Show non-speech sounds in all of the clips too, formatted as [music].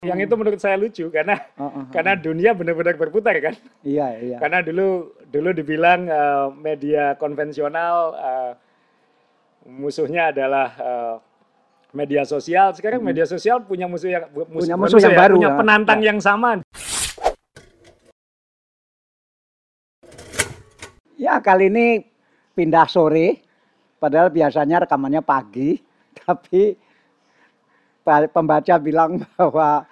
Yang itu menurut saya lucu karena Oh, oh, oh. karena dunia benar-benar berputar kan. Iya, iya. Karena dulu dulu dibilang eh, media konvensional eh, musuhnya adalah eh, media sosial. Sekarang media sosial punya musuh yang bu- mus- Punya bukan musuh yang ya, baru, punya ya. penantang yang sama. Ya, kali ini pindah sore, padahal biasanya rekamannya pagi, [laughs] tapi pembaca bilang bahwa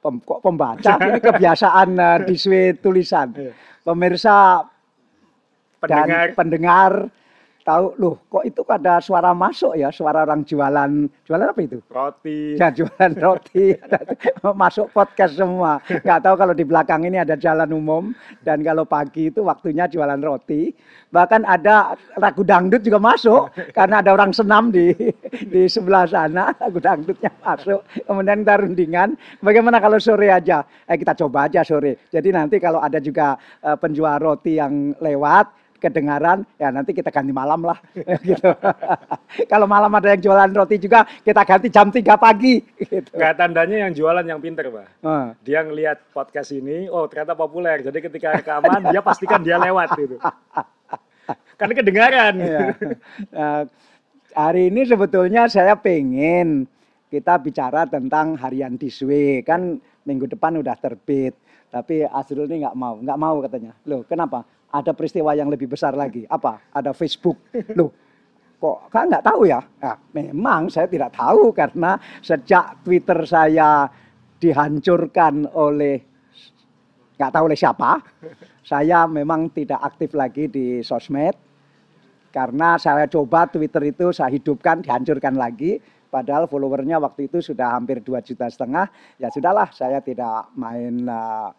pem- kok pembaca ini kebiasaan [laughs] eh, diswe tulisan. Iya. Pemirsa Pendengar dan pendengar tahu loh kok itu ada suara masuk ya, suara orang jualan jualan apa itu? roti. Ya jualan roti, [laughs] [laughs] masuk podcast semua. Nggak tahu kalau di belakang ini ada jalan umum dan kalau pagi itu waktunya jualan roti. Bahkan ada lagu dangdut juga masuk [laughs] karena ada orang senam di di sebelah sana lagu dangdutnya masuk. Kemudian kita rundingan. Bagaimana kalau sore aja? Eh kita coba aja sore. Jadi nanti kalau ada juga eh, penjual roti yang lewat kedengaran ya nanti kita ganti malam lah [laughs] gitu. Kalau malam ada yang jualan roti juga kita ganti jam 3 pagi gitu. Nggak tandanya yang jualan yang pinter, Pak. Eh, Dia ngelihat podcast ini, oh ternyata populer. Jadi ketika rekaman dia pastikan dia lewat gitu. Karena kedengaran. iya. Nah, hari ini sebetulnya saya pengen kita bicara tentang harian diswe kan minggu depan udah terbit tapi Azrul ini nggak mau nggak mau katanya loh kenapa ada peristiwa yang lebih besar lagi. Apa? Ada Facebook. Loh kok kan nggak tahu ya? Nah, memang saya tidak tahu karena sejak Twitter saya dihancurkan oleh nggak tahu oleh siapa saya memang tidak aktif lagi di sosmed. Karena saya coba Twitter itu saya hidupkan dihancurkan lagi. Padahal followernya waktu itu sudah hampir 2 juta setengah. Ya sudahlah saya tidak main uh,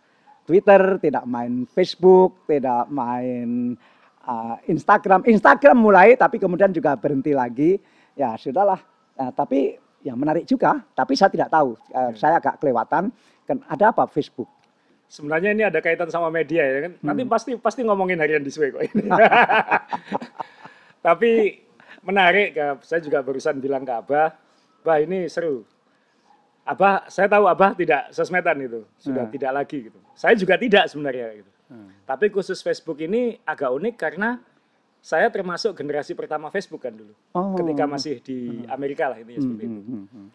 Twitter tidak main Facebook tidak main uh, Instagram. Instagram mulai tapi kemudian juga berhenti lagi. Ya sudahlah. Nah, tapi yang menarik juga. Tapi saya tidak tahu. Uh, saya agak kelewatan. Ken- ada apa Facebook? Sebenarnya ini ada kaitan sama media ya kan. Nanti pasti pasti ngomongin harian di kok ini. [laughs] Tapi menarik, saya juga barusan bilang ke Abah, Bah ini seru. Abah, saya tahu Abah tidak sosmedan itu, sudah Hmm. tidak lagi gitu. Saya juga tidak sebenarnya gitu. Hmm. Tapi khusus Facebook ini agak unik karena saya termasuk generasi pertama Facebook kan dulu. Oh. Ketika masih di Amerika lah intinya seperti itu. Hmm, hmm, hmm.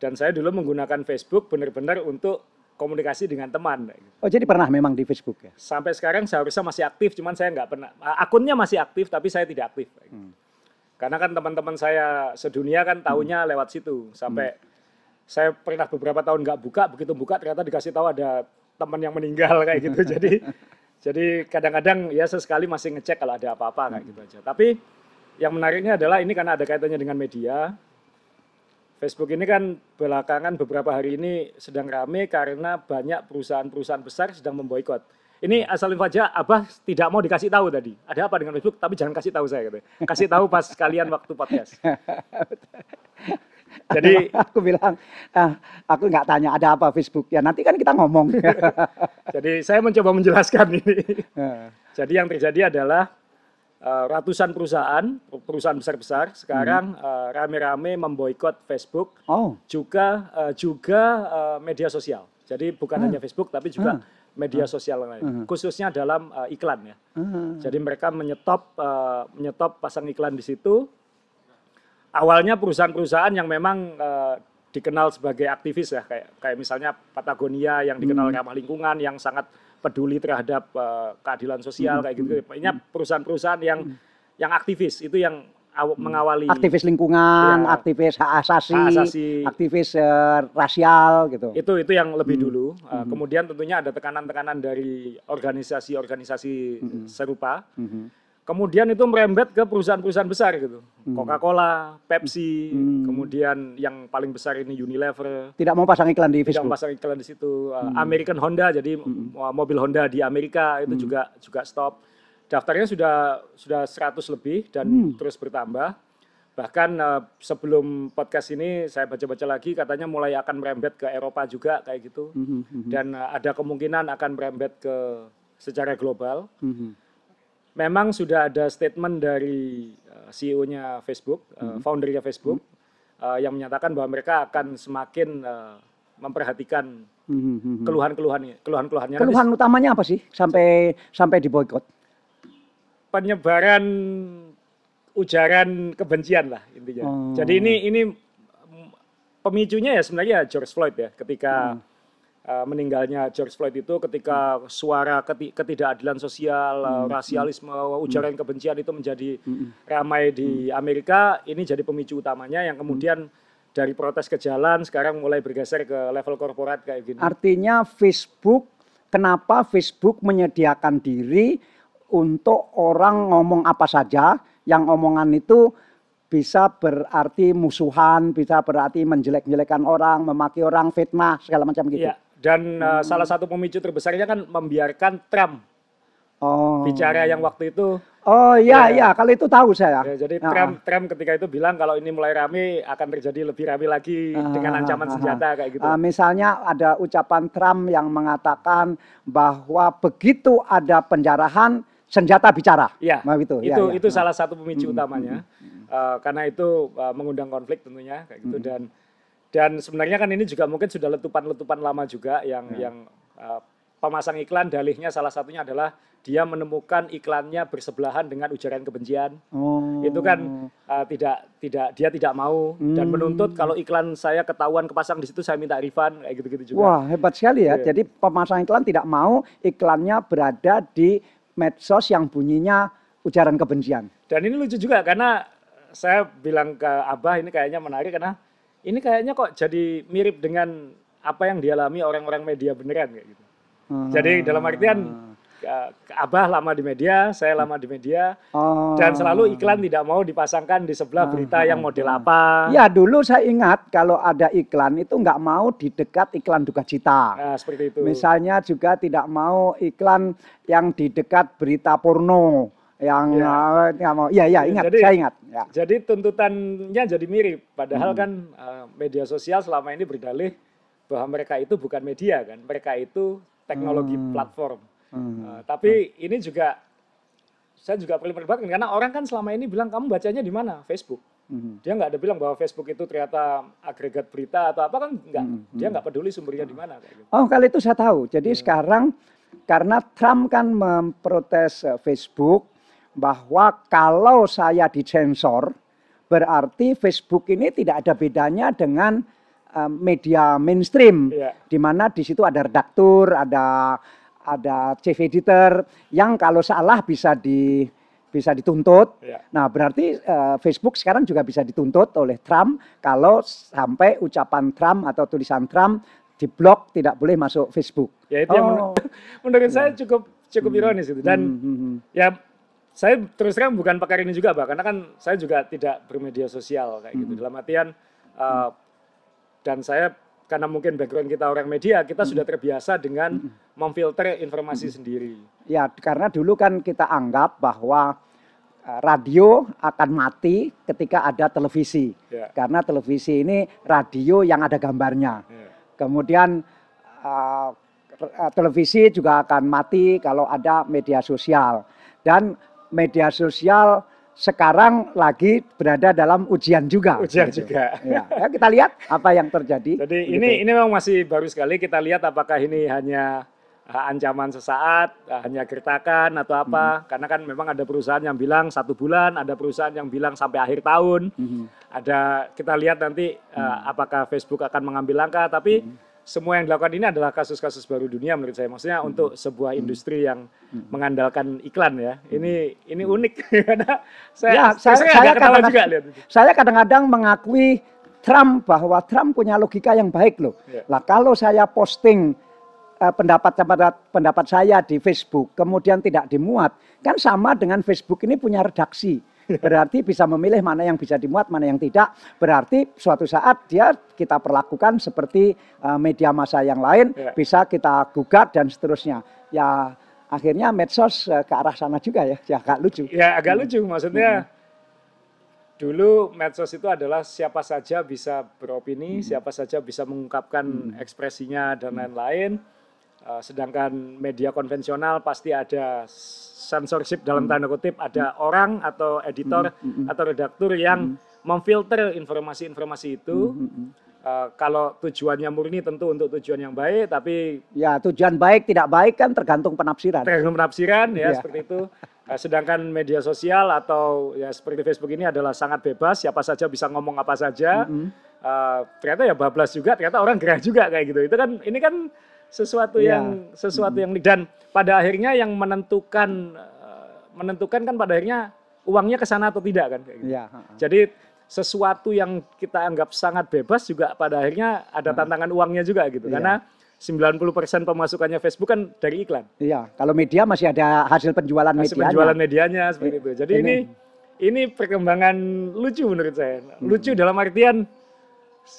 Dan saya dulu menggunakan Facebook benar-benar untuk komunikasi dengan teman. gitu. oh jadi pernah memang di Facebook ya sampai sekarang seharusnya masih aktif, cuman saya nggak pernah. Akunnya masih aktif, tapi saya tidak aktif. Hmm. Karena kan teman-teman saya sedunia kan taunya lewat situ. Sampai saya pernah beberapa tahun nggak buka, begitu buka ternyata dikasih tahu ada teman yang meninggal [laughs] kayak gitu. jadi [laughs] jadi kadang-kadang ya sesekali masih ngecek kalau ada apa-apa kayak gitu aja. Tapi yang menariknya adalah ini karena ada kaitannya dengan media. Facebook ini kan belakangan beberapa hari ini sedang rame karena banyak perusahaan-perusahaan besar sedang memboikot. Ini asal info aja, Abah tidak mau dikasih tahu tadi. Ada apa dengan Facebook? Tapi jangan kasih tahu saya gitu. Kasih tahu pas kalian waktu podcast. [laughs] Jadi [laughs] aku bilang, ah, aku nggak tanya ada apa Facebook ya nanti kan kita ngomong. [laughs] jadi saya mencoba menjelaskan ini. Ya. Jadi yang terjadi adalah eh, ratusan perusahaan, perusahaan besar-besar sekarang eh, rame-rame memboikot Facebook oh, juga eh, juga media sosial. Jadi bukan hanya Facebook tapi juga media sosial lain. Khususnya dalam iklan ya. ah, Jadi mereka menyetop menyetop pasang iklan di situ. Awalnya perusahaan-perusahaan yang memang eh, dikenal sebagai aktivis ya kayak kayak misalnya Patagonia yang dikenal ramah lingkungan yang sangat peduli terhadap eh, keadilan sosial kayak gitu. Ini perusahaan-perusahaan yang yang aktivis itu yang aw- mengawali aktivis lingkungan, Ya. aktivis hak asasi, Hak asasi. aktivis eh, rasial gitu. itu itu yang lebih dulu. Uh, Kemudian tentunya ada tekanan-tekanan dari organisasi-organisasi serupa. Mhm. Kemudian itu merembet ke perusahaan-perusahaan besar gitu, Coca-Cola, Pepsi, kemudian yang paling besar ini Unilever. Tidak mau pasang iklan di Tidak Facebook. pasang iklan di situ. Uh, American Honda, jadi uh, mobil Honda di Amerika itu juga juga stop. Daftarnya sudah sudah 100 lebih dan terus bertambah. Bahkan uh, sebelum podcast ini saya baca-baca lagi katanya mulai akan merembet ke Eropa juga kayak gitu. Mhm, Dan uh, ada kemungkinan akan merembet ke secara global. mhm. Memang sudah ada statement dari uh, CEO-nya Facebook, uh, foundernya Facebook, uh, yang menyatakan bahwa mereka akan semakin uh, memperhatikan Hmm, hmm, hmm. keluhan-keluhannya, keluhan-keluhannya. Keluhan utamanya apa sih sampai sampai diboykot? penyebaran ujaran kebencian lah intinya. Oh. Jadi ini ini mm, pemicunya ya sebenarnya George Floyd ya ketika Hmm. Uh, meninggalnya George Floyd itu ketika suara keti- ketidakadilan sosial, Hmm. rasialisme, ujaran kebencian itu menjadi ramai di Amerika, ini jadi pemicu utamanya yang kemudian dari protes ke jalan sekarang mulai bergeser ke level korporat kayak gini. Artinya Facebook, kenapa Facebook menyediakan diri untuk orang ngomong apa saja, yang omongan itu bisa berarti musuhan, bisa berarti menjelek-jelekan orang, memaki orang, fitnah, segala macam gitu. Iya, dan uh, salah satu pemicu terbesarnya kan membiarkan Trump Oh. bicara yang waktu itu Oh iya Ya. iya, kalau itu tahu saya. ya, jadi Ah, Trump Trump ketika itu bilang kalau ini mulai rame akan terjadi lebih rame lagi Ah, dengan ancaman ah, senjata kayak gitu. Uh, misalnya ada ucapan Trump yang mengatakan bahwa begitu ada penjarahan senjata bicara. Iya, Nah, gitu. itu Ya, ya. itu salah satu pemicu Hmm, utamanya Uh, karena itu uh, mengundang konflik tentunya kayak Hmm. gitu dan dan sebenarnya kan ini juga mungkin sudah letupan-letupan lama juga yang Ya. yang uh, pemasang iklan dalihnya salah satunya adalah dia menemukan iklannya bersebelahan dengan ujaran kebencian Oh. itu kan uh, tidak tidak dia tidak mau dan Hmm. menuntut kalau iklan saya ketahuan kepasang di situ saya minta refund kayak gitu-gitu juga. Wah, hebat sekali ya. Iya. Jadi pemasang iklan tidak mau iklannya berada di medsos yang bunyinya ujaran kebencian. Dan ini lucu juga karena saya bilang ke Abah ini kayaknya menarik karena ini kayaknya kok jadi mirip dengan apa yang dialami orang-orang media beneran kayak gitu. Jadi dalam artian uh, Abah lama di media, saya lama di media Oh. dan selalu iklan tidak mau dipasangkan di sebelah berita yang model apa. Ya dulu saya ingat kalau ada iklan itu nggak mau di dekat iklan duka cita. Nah, seperti itu. Misalnya juga tidak mau iklan yang di dekat berita porno yang Ya. eh, nggak mau. Iya iya ingat Jadi- saya ingat. Ya. Jadi tuntutannya jadi mirip. Padahal Hmm. kan uh, media sosial selama ini berdalih bahwa mereka itu bukan media kan, mereka itu teknologi Hmm. platform. Hmm. Uh, tapi ini juga saya juga perlu perdebatkan karena orang kan selama ini bilang kamu bacanya di mana Facebook. Hmm. Dia nggak ada bilang bahwa Facebook itu ternyata agregat berita atau apa kan nggak. Hmm, Dia nggak peduli sumbernya di mana kayak gitu. Oh, kalau itu saya tahu. Jadi sekarang karena Trump kan memprotes eh, Facebook bahwa kalau saya disensor berarti Facebook ini tidak ada bedanya dengan eh, media mainstream Iya. di mana di situ ada redaktur, ada ada chief editor yang kalau salah bisa di bisa dituntut. Iya. Nah, berarti eh, Facebook sekarang juga bisa dituntut oleh Trump kalau sampai ucapan Trump atau tulisan Trump diblok tidak boleh masuk Facebook. Ya itu yang Oh. menur- [laughs] menurut saya cukup cukup ironis itu dan Hmm, hmm, hmm. ya saya terus terang bukan pakar ini juga pak karena kan saya juga tidak bermedia sosial kayak gitu dalam artian uh, dan saya karena mungkin background kita orang media kita sudah terbiasa dengan memfilter informasi sendiri Ya, karena dulu kan kita anggap bahwa eh, radio akan mati ketika ada televisi. Ya. Karena televisi ini radio yang ada gambarnya. Ya. Kemudian eh, televisi juga akan mati kalau ada media sosial. Dan media sosial sekarang lagi berada dalam ujian juga. Ujian Gitu. juga. Ya, ya, kita lihat apa yang terjadi. jadi Gitu. ini ini memang masih baru sekali kita lihat apakah ini hanya uh, ancaman sesaat uh, hanya gertakan atau apa karena kan memang ada perusahaan yang bilang satu bulan ada perusahaan yang bilang sampai akhir tahun Mhm. ada kita lihat nanti uh, apakah Facebook akan mengambil langkah tapi semua yang dilakukan ini adalah kasus-kasus baru dunia menurut saya maksudnya untuk sebuah industri yang mengandalkan iklan ya ini ini unik [laughs] karena saya Ya, saya, saya- saya, kadang- juga lihat itu. Saya kadang-kadang mengakui Trump bahwa Trump punya logika yang baik loh. Ya. Lah kalau saya posting eh, pendapat pendapat pendapat saya di Facebook kemudian tidak dimuat, kan sama dengan Facebook ini punya redaksi. Berarti bisa memilih mana yang bisa dimuat, mana yang tidak. Berarti suatu saat dia kita perlakukan seperti eh, media massa yang lain, Ya. bisa kita gugat dan seterusnya. Ya akhirnya medsos eh, ke arah sana juga ya, ya agak lucu. Ya agak lucu maksudnya dulu medsos itu adalah siapa saja bisa beropini, siapa saja bisa mengungkapkan ekspresinya dan lain-lain. Uh, sedangkan media konvensional pasti ada censorship dalam tanda kutip, ada orang atau editor atau redaktur yang memfilter informasi-informasi itu eh, kalau tujuannya murni tentu untuk tujuan yang baik, tapi Ya, tujuan baik tidak baik kan tergantung penafsiran. tergantung penafsiran ya Iya. seperti itu. Eh, sedangkan media sosial atau ya seperti Facebook ini adalah sangat bebas, siapa saja bisa ngomong apa saja. Mm-mm. Eh, ternyata ya bablas juga, ternyata orang gerah juga kayak gitu. Itu kan ini kan sesuatu Iya. yang sesuatu yang dan pada akhirnya yang menentukan eh, menentukan kan pada akhirnya uangnya ke sana atau tidak kan kayak gitu. Ya, ha-ha. Jadi sesuatu yang kita anggap sangat bebas juga pada akhirnya ada tantangan uangnya juga gitu. Iya. Karena 90% pemasukannya Facebook kan dari iklan. Iya, kalau media masih ada hasil penjualan Hasil medianya. penjualan medianya seperti itu. Jadi ini Ini- ini perkembangan lucu menurut saya. Hmm. Lucu dalam artian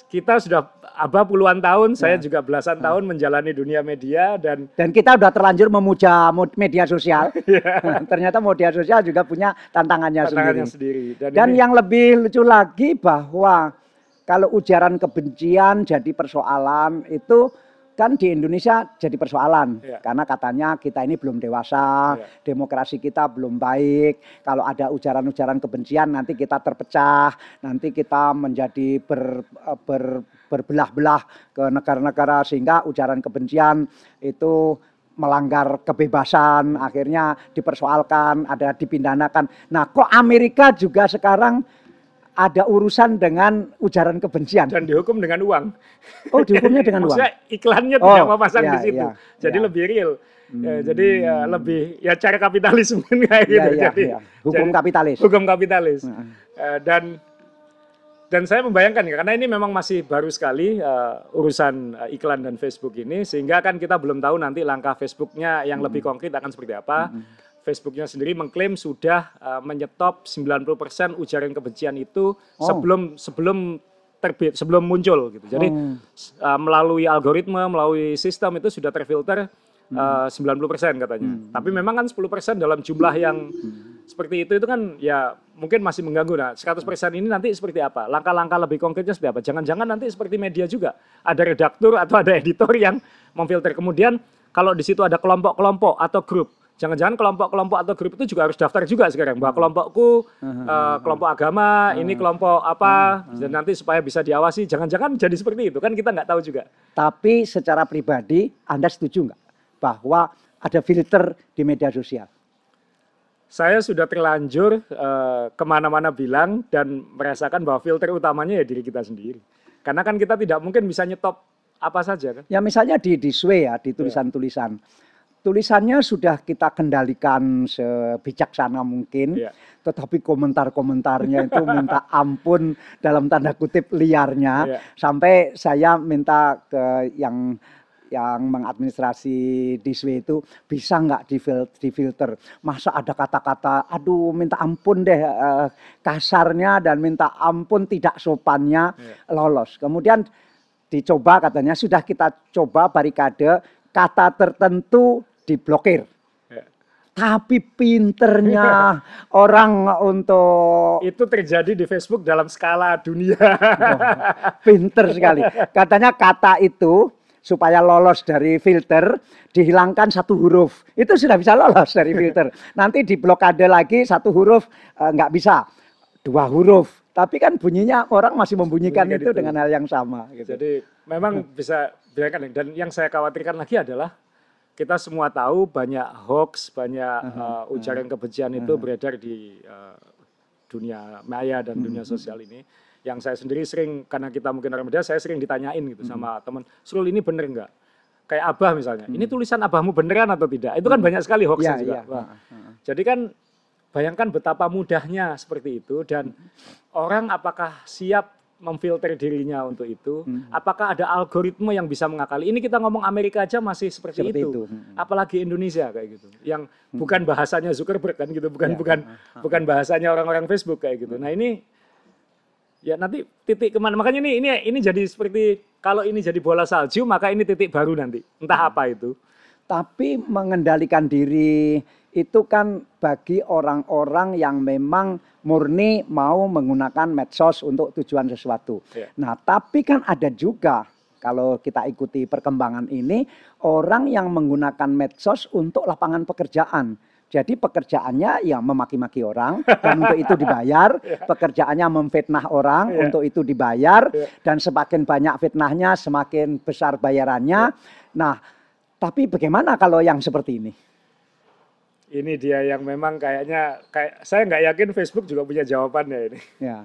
kita sudah abah puluhan tahun, saya Ya. juga belasan Hmm. tahun menjalani dunia media dan Dan kita udah terlanjur memuja media sosial. [laughs] [laughs] Ternyata media sosial juga punya tantangannya tantangannya sendiri. sendiri. Dan, Dan ini- yang lebih lucu lagi bahwa kalau ujaran kebencian jadi persoalan itu kan di Indonesia jadi persoalan Iya. karena katanya kita ini belum dewasa, Iya. demokrasi kita belum baik. Kalau ada ujaran-ujaran kebencian nanti kita terpecah, nanti kita menjadi ber, eh, ber- berbelah-belah ke negara-negara sehingga ujaran kebencian itu melanggar kebebasan, akhirnya dipersoalkan, ada dipindahkan. Nah, kok Amerika juga sekarang ada urusan dengan ujaran kebencian? dan dihukum dengan uang. Oh, dihukumnya dengan [laughs] uang. Maksudnya iklannya Oh, tidak mau pasang iya, di situ. iya, jadi iya. lebih real. Ya, Hmm. jadi ya, lebih ya cara kapitalisme [laughs] kayak Iya, gitu. iya, jadi iya. Hukum jadi- kapitalis. hukum kapitalis. Heeh. Eh, dan dan saya membayangkan ya karena ini memang masih baru sekali eh, urusan eh, iklan dan Facebook ini sehingga kan kita belum tahu nanti langkah Facebooknya yang lebih konkret akan seperti apa. Facebooknya sendiri mengklaim sudah eh, menyetop 90% ujaran kebencian itu Oh. sebelum sebelum terbit sebelum muncul gitu. Jadi Oh. eh, melalui algoritma, melalui sistem itu sudah terfilter eh, 90% katanya. Tapi memang kan 10% dalam jumlah yang seperti itu itu kan ya mungkin masih mengganggu. Nah, 100% ini nanti seperti apa? Langkah-langkah lebih konkretnya seperti apa? Jangan-jangan nanti seperti media juga. Ada redaktur atau ada [laughs] editor yang memfilter. Kemudian kalau di situ ada kelompok-kelompok atau grup, jangan-jangan kelompok-kelompok atau grup itu juga harus daftar juga sekarang bahwa kelompokku eh, kelompok agama, ini kelompok apa dan nanti supaya bisa diawasi. Jangan-jangan jadi seperti itu kan kita nggak tahu juga. Tapi secara pribadi, Anda setuju nggak bahwa ada filter di media sosial? Saya sudah terlanjur eh, ke mana-mana bilang dan merasakan bahwa filter utamanya ya diri kita sendiri. Karena kan kita tidak mungkin bisa nyetop apa saja kan. Ya misalnya di di Sway ya, di tulisan-tulisan. Tulisannya sudah kita kendalikan sebijaksana mungkin, Iya. tetapi komentar-komentarnya itu minta ampun dalam tanda kutip liarnya. Iya. Sampai saya minta ke yang yang mengadministrasi di Sway itu bisa nggak difil- difilter. Masa ada kata-kata, aduh minta ampun deh eh, kasarnya dan minta ampun tidak sopannya Iya. lolos. Kemudian dicoba katanya sudah kita coba barikade kata tertentu diblokir. Ya. Tapi pinternya [laughs] orang untuk Itu terjadi di Facebook dalam skala dunia. pinter sekali. [laughs] Katanya kata itu supaya lolos dari filter dihilangkan satu huruf. Itu sudah bisa lolos dari [laughs] filter. Nanti diblokade lagi satu huruf eh, nggak bisa. Dua huruf. Tapi kan bunyinya orang masih membunyikan Bunyikan itu, itu. dengan hal yang sama. Gitu. Jadi memang bisa biarkan dan yang saya khawatirkan lagi adalah kita semua tahu banyak hoax, banyak eh, ujaran kebencian itu beredar di eh, dunia maya dan dunia sosial ini. Yang saya sendiri sering karena kita mungkin orang media, saya sering ditanyain gitu sama teman, Srul ini bener nggak? Kayak abah misalnya, ini tulisan abahmu beneran atau tidak? Itu kan banyak sekali hoaxnya Iya, juga. Wah. Jadi kan bayangkan betapa mudahnya seperti itu dan orang apakah siap memfilter dirinya untuk itu? Apakah ada algoritma yang bisa mengakali? Ini kita ngomong Amerika aja masih seperti, Seperti itu. itu. Hmm. Apalagi Indonesia kayak gitu. Yang bukan bahasanya Zuckerberg kan gitu, bukan Ya. bukan bukan bahasanya orang-orang Facebook kayak gitu. Nah, ini ya nanti titik ke mana makanya ini ini ini jadi seperti kalau ini jadi bola salju maka ini titik baru nanti entah apa itu Tapi mengendalikan diri itu kan bagi orang-orang yang memang murni mau menggunakan medsos untuk tujuan sesuatu. Iya. Nah, tapi kan ada juga kalau kita ikuti perkembangan ini orang yang menggunakan medsos untuk lapangan pekerjaan. Jadi pekerjaannya ya memaki-maki orang dan untuk itu dibayar, [laughs] pekerjaannya memfitnah orang Iya. untuk itu dibayar Iya. dan semakin banyak fitnahnya semakin besar bayarannya. Nah, tapi bagaimana kalau yang seperti ini? Ini dia yang memang kayaknya kayak saya nggak yakin Facebook juga punya jawabannya ini. Ya.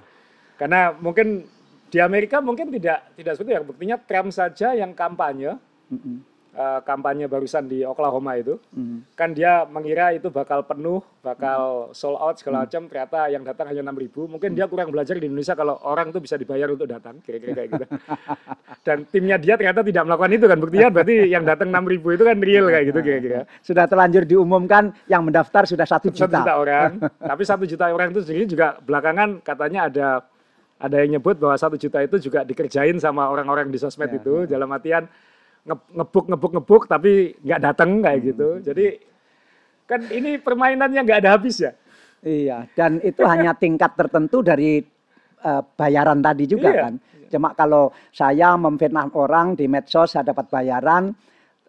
Karena mungkin di Amerika mungkin tidak tidak seperti itu ya. Buktinya Trump saja yang kampanye Mm-mm. Eh, kampanye barusan di Oklahoma itu Mm. kan dia mengira itu bakal penuh, bakal sold out segala Hmm. macam. Ternyata yang datang hanya 6.000. Mungkin dia kurang belajar di Indonesia kalau orang tuh bisa dibayar untuk datang, kira-kira kayak gitu. [laughs] Dan timnya dia ternyata tidak melakukan itu kan. Buktinya berarti yang datang 6.000 itu kan real kayak gitu kira-kira. Sudah terlanjur diumumkan yang mendaftar sudah satu juta. juta orang. [laughs] Tapi satu juta orang itu sendiri juga belakangan katanya ada ada yang nyebut bahwa satu juta itu juga dikerjain sama orang-orang di sosmed Ya, itu dalam artian ngebuk ngebuk ngebuk tapi nggak datang kayak Hmm. gitu. Jadi kan ini permainannya nggak ada habis ya. Iya, dan itu hanya tingkat tertentu dari eh, bayaran tadi juga Iya. kan. Cuma kalau saya memfitnah orang di medsos saya dapat bayaran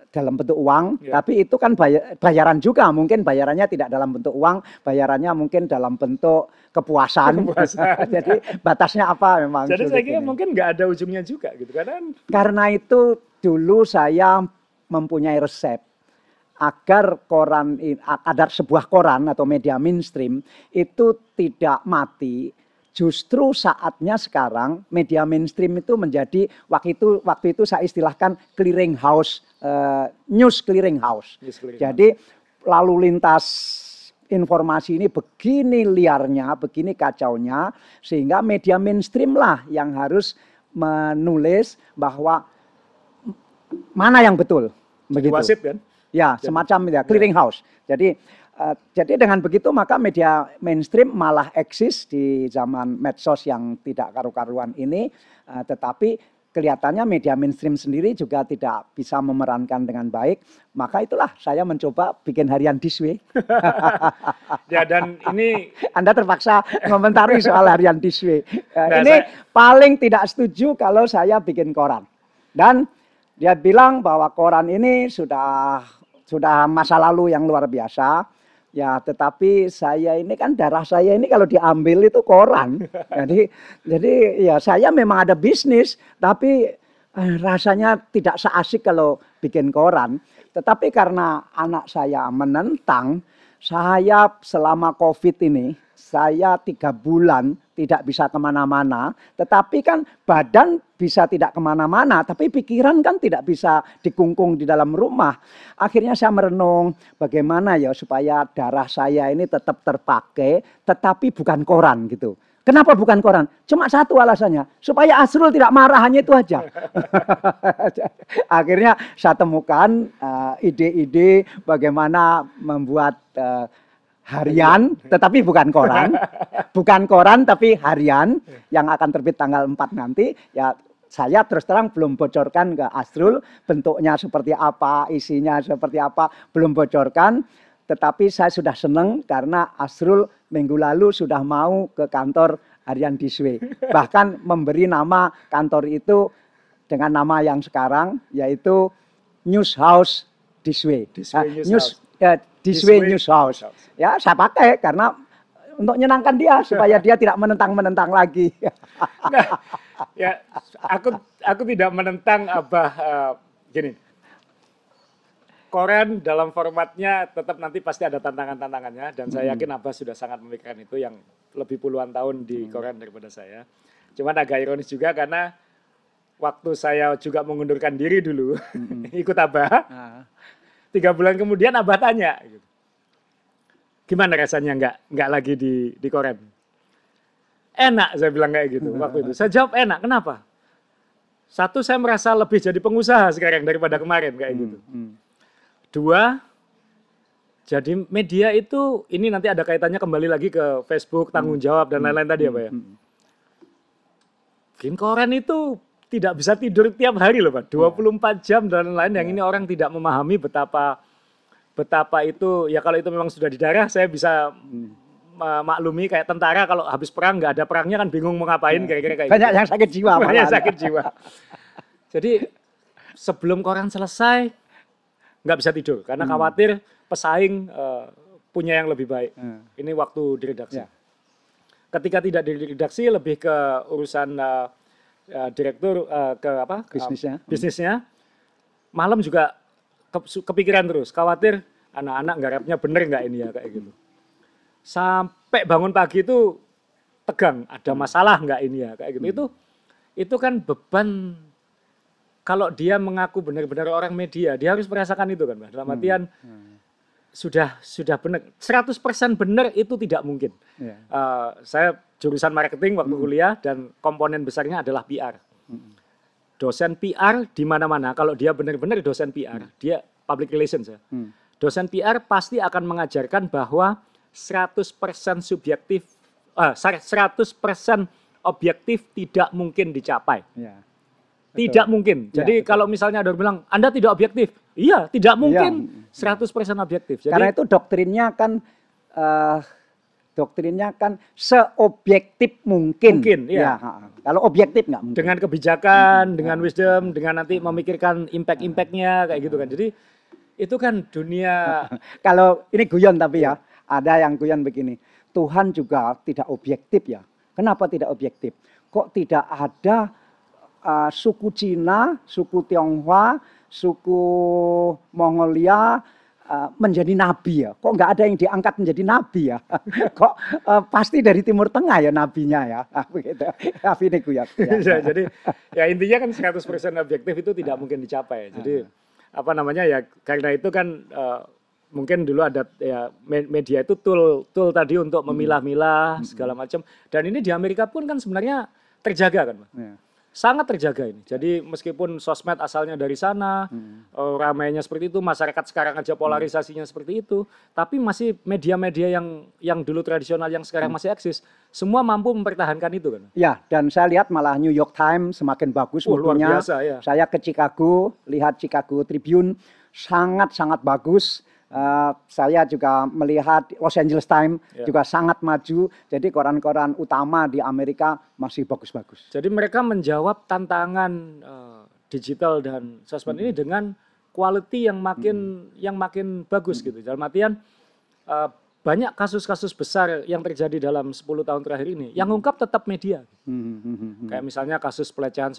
dalam bentuk uang, Iya. tapi itu kan bay- bayaran juga. Mungkin bayarannya tidak dalam bentuk uang, bayarannya mungkin dalam bentuk kepuasan. Kepuasan. [laughs] Jadi batasnya apa memang? Jadi saya kira ini. mungkin nggak ada ujungnya juga gitu karena Karena itu dulu saya mempunyai resep agar koran agar sebuah koran atau media mainstream itu tidak mati. Justru saatnya sekarang media mainstream itu menjadi waktu itu waktu itu saya istilahkan clearing house eh, news clearing house. News clearing Jadi lalu lintas informasi ini begini liarnya, begini kacaunya, sehingga media mainstream lah yang harus menulis bahwa mana yang betul. jadi Begitu. wasit kan. Ya, semacam ya, clearing house. Jadi jadi dengan begitu maka media mainstream malah eksis di zaman medsos yang tidak karu-karuan ini, eh, tetapi kelihatannya media mainstream sendiri juga tidak bisa memerankan dengan baik. Maka itulah saya mencoba bikin harian this way. [laughs] Ya dan ini Anda terpaksa komentari soal harian this way. Eh, Nah, ini saya- paling tidak setuju kalau saya bikin koran. Dan dia bilang bahwa koran ini sudah sudah masa lalu yang luar biasa. Ya, tetapi saya ini kan darah saya ini kalau diambil itu koran. [laughs] Jadi jadi ya saya memang ada bisnis, tapi eh, rasanya tidak seasik kalau bikin koran. Tetapi karena anak saya menentang, saya selama COVID ini, saya tiga bulan tidak bisa ke mana-mana. Tetapi kan badan bisa tidak ke mana-mana, tapi pikiran kan tidak bisa dikungkung di dalam rumah. Akhirnya saya merenung bagaimana ya supaya darah saya ini tetap terpakai, tetapi bukan koran gitu. Kenapa bukan koran? Cuma satu alasannya, supaya Asrul tidak marah hanya itu aja. [laughs] Akhirnya saya temukan eh, ide-ide bagaimana membuat eh, harian, tetapi bukan koran, [laughs] bukan koran tapi harian yang akan terbit tanggal 4 nanti. Ya saya terus terang belum bocorkan ke Asrul bentuknya seperti apa, isinya seperti apa, belum bocorkan. Tetapi saya sudah senang karena Asrul minggu lalu sudah mau ke kantor Harian Diswe. [laughs] Bahkan memberi nama kantor itu dengan nama yang sekarang yaitu News House Diswe. Ah, Way News News, House. ya, This Way News House. Ya, saya pakai karena untuk menyenangkan dia supaya dia tidak menentang-menentang lagi. [laughs] Nah, ya aku aku tidak menentang Abah eh, gini. Koran dalam formatnya tetap nanti pasti ada tantangan-tantangannya dan saya yakin Abah sudah sangat memikirkan itu yang lebih puluhan tahun di koran daripada saya. Cuman agak ironis juga karena waktu saya juga mengundurkan diri dulu [laughs] ikut Abah, Nah, tiga bulan kemudian Abah tanya, gitu, gimana rasanya nggak nggak lagi di di koran? Enak saya bilang kayak gitu waktu itu. Saya jawab enak. Kenapa? Satu saya merasa lebih jadi pengusaha sekarang daripada kemarin kayak gitu. hmm. Dua, jadi media itu ini nanti ada kaitannya kembali lagi ke Facebook, tanggung jawab dan lain-lain tadi apa ya. hmm. Bikin koran itu tidak bisa tidur tiap hari loh Pak. 24 jam dan lain-lain yang ini orang tidak memahami betapa betapa itu ya kalau itu memang sudah di darah saya bisa maklumi kayak tentara kalau habis perang nggak ada perangnya kan bingung mau ngapain kira-kira kayak Banyak gitu. yang sakit jiwa. Banyak malahan. sakit jiwa. [laughs] Jadi sebelum koran selesai nggak bisa tidur karena khawatir pesaing eh, punya yang lebih baik. Hmm. Ini waktu di redaksi. Ya. Ketika tidak di redaksi lebih ke urusan uh, uh, direktur uh, ke apa? Bisnisnya. bisnisnya. Malam juga ke- kepikiran terus, khawatir anak-anak garapnya bener nggak ini ya kayak gitu. Sampai bangun pagi itu tegang, ada masalah nggak ini ya kayak gitu. Itu itu kan beban kalau dia mengaku benar-benar orang media, dia harus merasakan itu kan. Dalam artian sudah sudah benar 100% benar itu tidak mungkin. Ya. Eh, saya jurusan marketing waktu kuliah dan komponen besarnya adalah PR. Dosen PR di mana-mana kalau dia benar-benar dosen PR, dia public relations ya. Hmm. Dosen PR pasti akan mengajarkan bahwa 100% subjektif eh, 100% objektif tidak mungkin dicapai. Ya. Tidak mungkin. Ya, Jadi betul. kalau misalnya ada orang bilang Anda tidak objektif. Iya, tidak mungkin 100% objektif. Jadi Karena itu doktrinnya kan eh, doktrinnya kan seobjektif mungkin. Mungkin, iya. Ya, ha, ha. Kalau objektif nggak mungkin. dengan kebijakan, dengan wisdom, dengan nanti memikirkan impact-impactnya kayak gitu kan. Jadi itu kan dunia [laughs] Kalau ini guyon tapi ya, ada yang guyon begini. Tuhan juga tidak objektif ya. Kenapa tidak objektif? Kok tidak ada uh, suku Cina, suku Tionghoa, suku Mongolia uh, menjadi nabi ya? Kok nggak ada yang diangkat menjadi nabi ya? [laughs] Kok uh, pasti dari Timur Tengah ya nabinya ya? [laughs] Begitu. [laughs] Tapi ini. Ya. Ya, jadi ya intinya kan 100% objektif itu tidak mungkin dicapai. Jadi apa namanya ya karena itu kan eh, mungkin dulu ada ya me- media itu tool tool tadi untuk memilah-milah segala macam dan ini di Amerika pun kan sebenarnya terjaga kan, Pak. Ya. Sangat terjaga ini. Jadi meskipun sosmed asalnya dari sana, eh, ramainya seperti itu, masyarakat sekarang aja polarisasinya seperti itu, tapi masih media-media yang yang dulu tradisional yang sekarang masih eksis, semua mampu mempertahankan itu kan. Ya, dan saya lihat malah New York Times semakin bagus Oh, luar biasa ya. Saya ke Chicago, lihat Chicago Tribune sangat-sangat bagus. Eh, saya juga melihat Los Angeles Times Ya. juga sangat maju. Jadi koran-koran utama di Amerika masih bagus-bagus. Jadi mereka menjawab tantangan eh, digital dan sosmed ini dengan quality yang makin yang makin bagus gitu. Dalam artian eh, banyak kasus-kasus besar yang terjadi dalam 10 tahun terakhir ini yang ungkap tetap media. Hmm, hmm, hmm, hmm. Kayak misalnya kasus pelecehan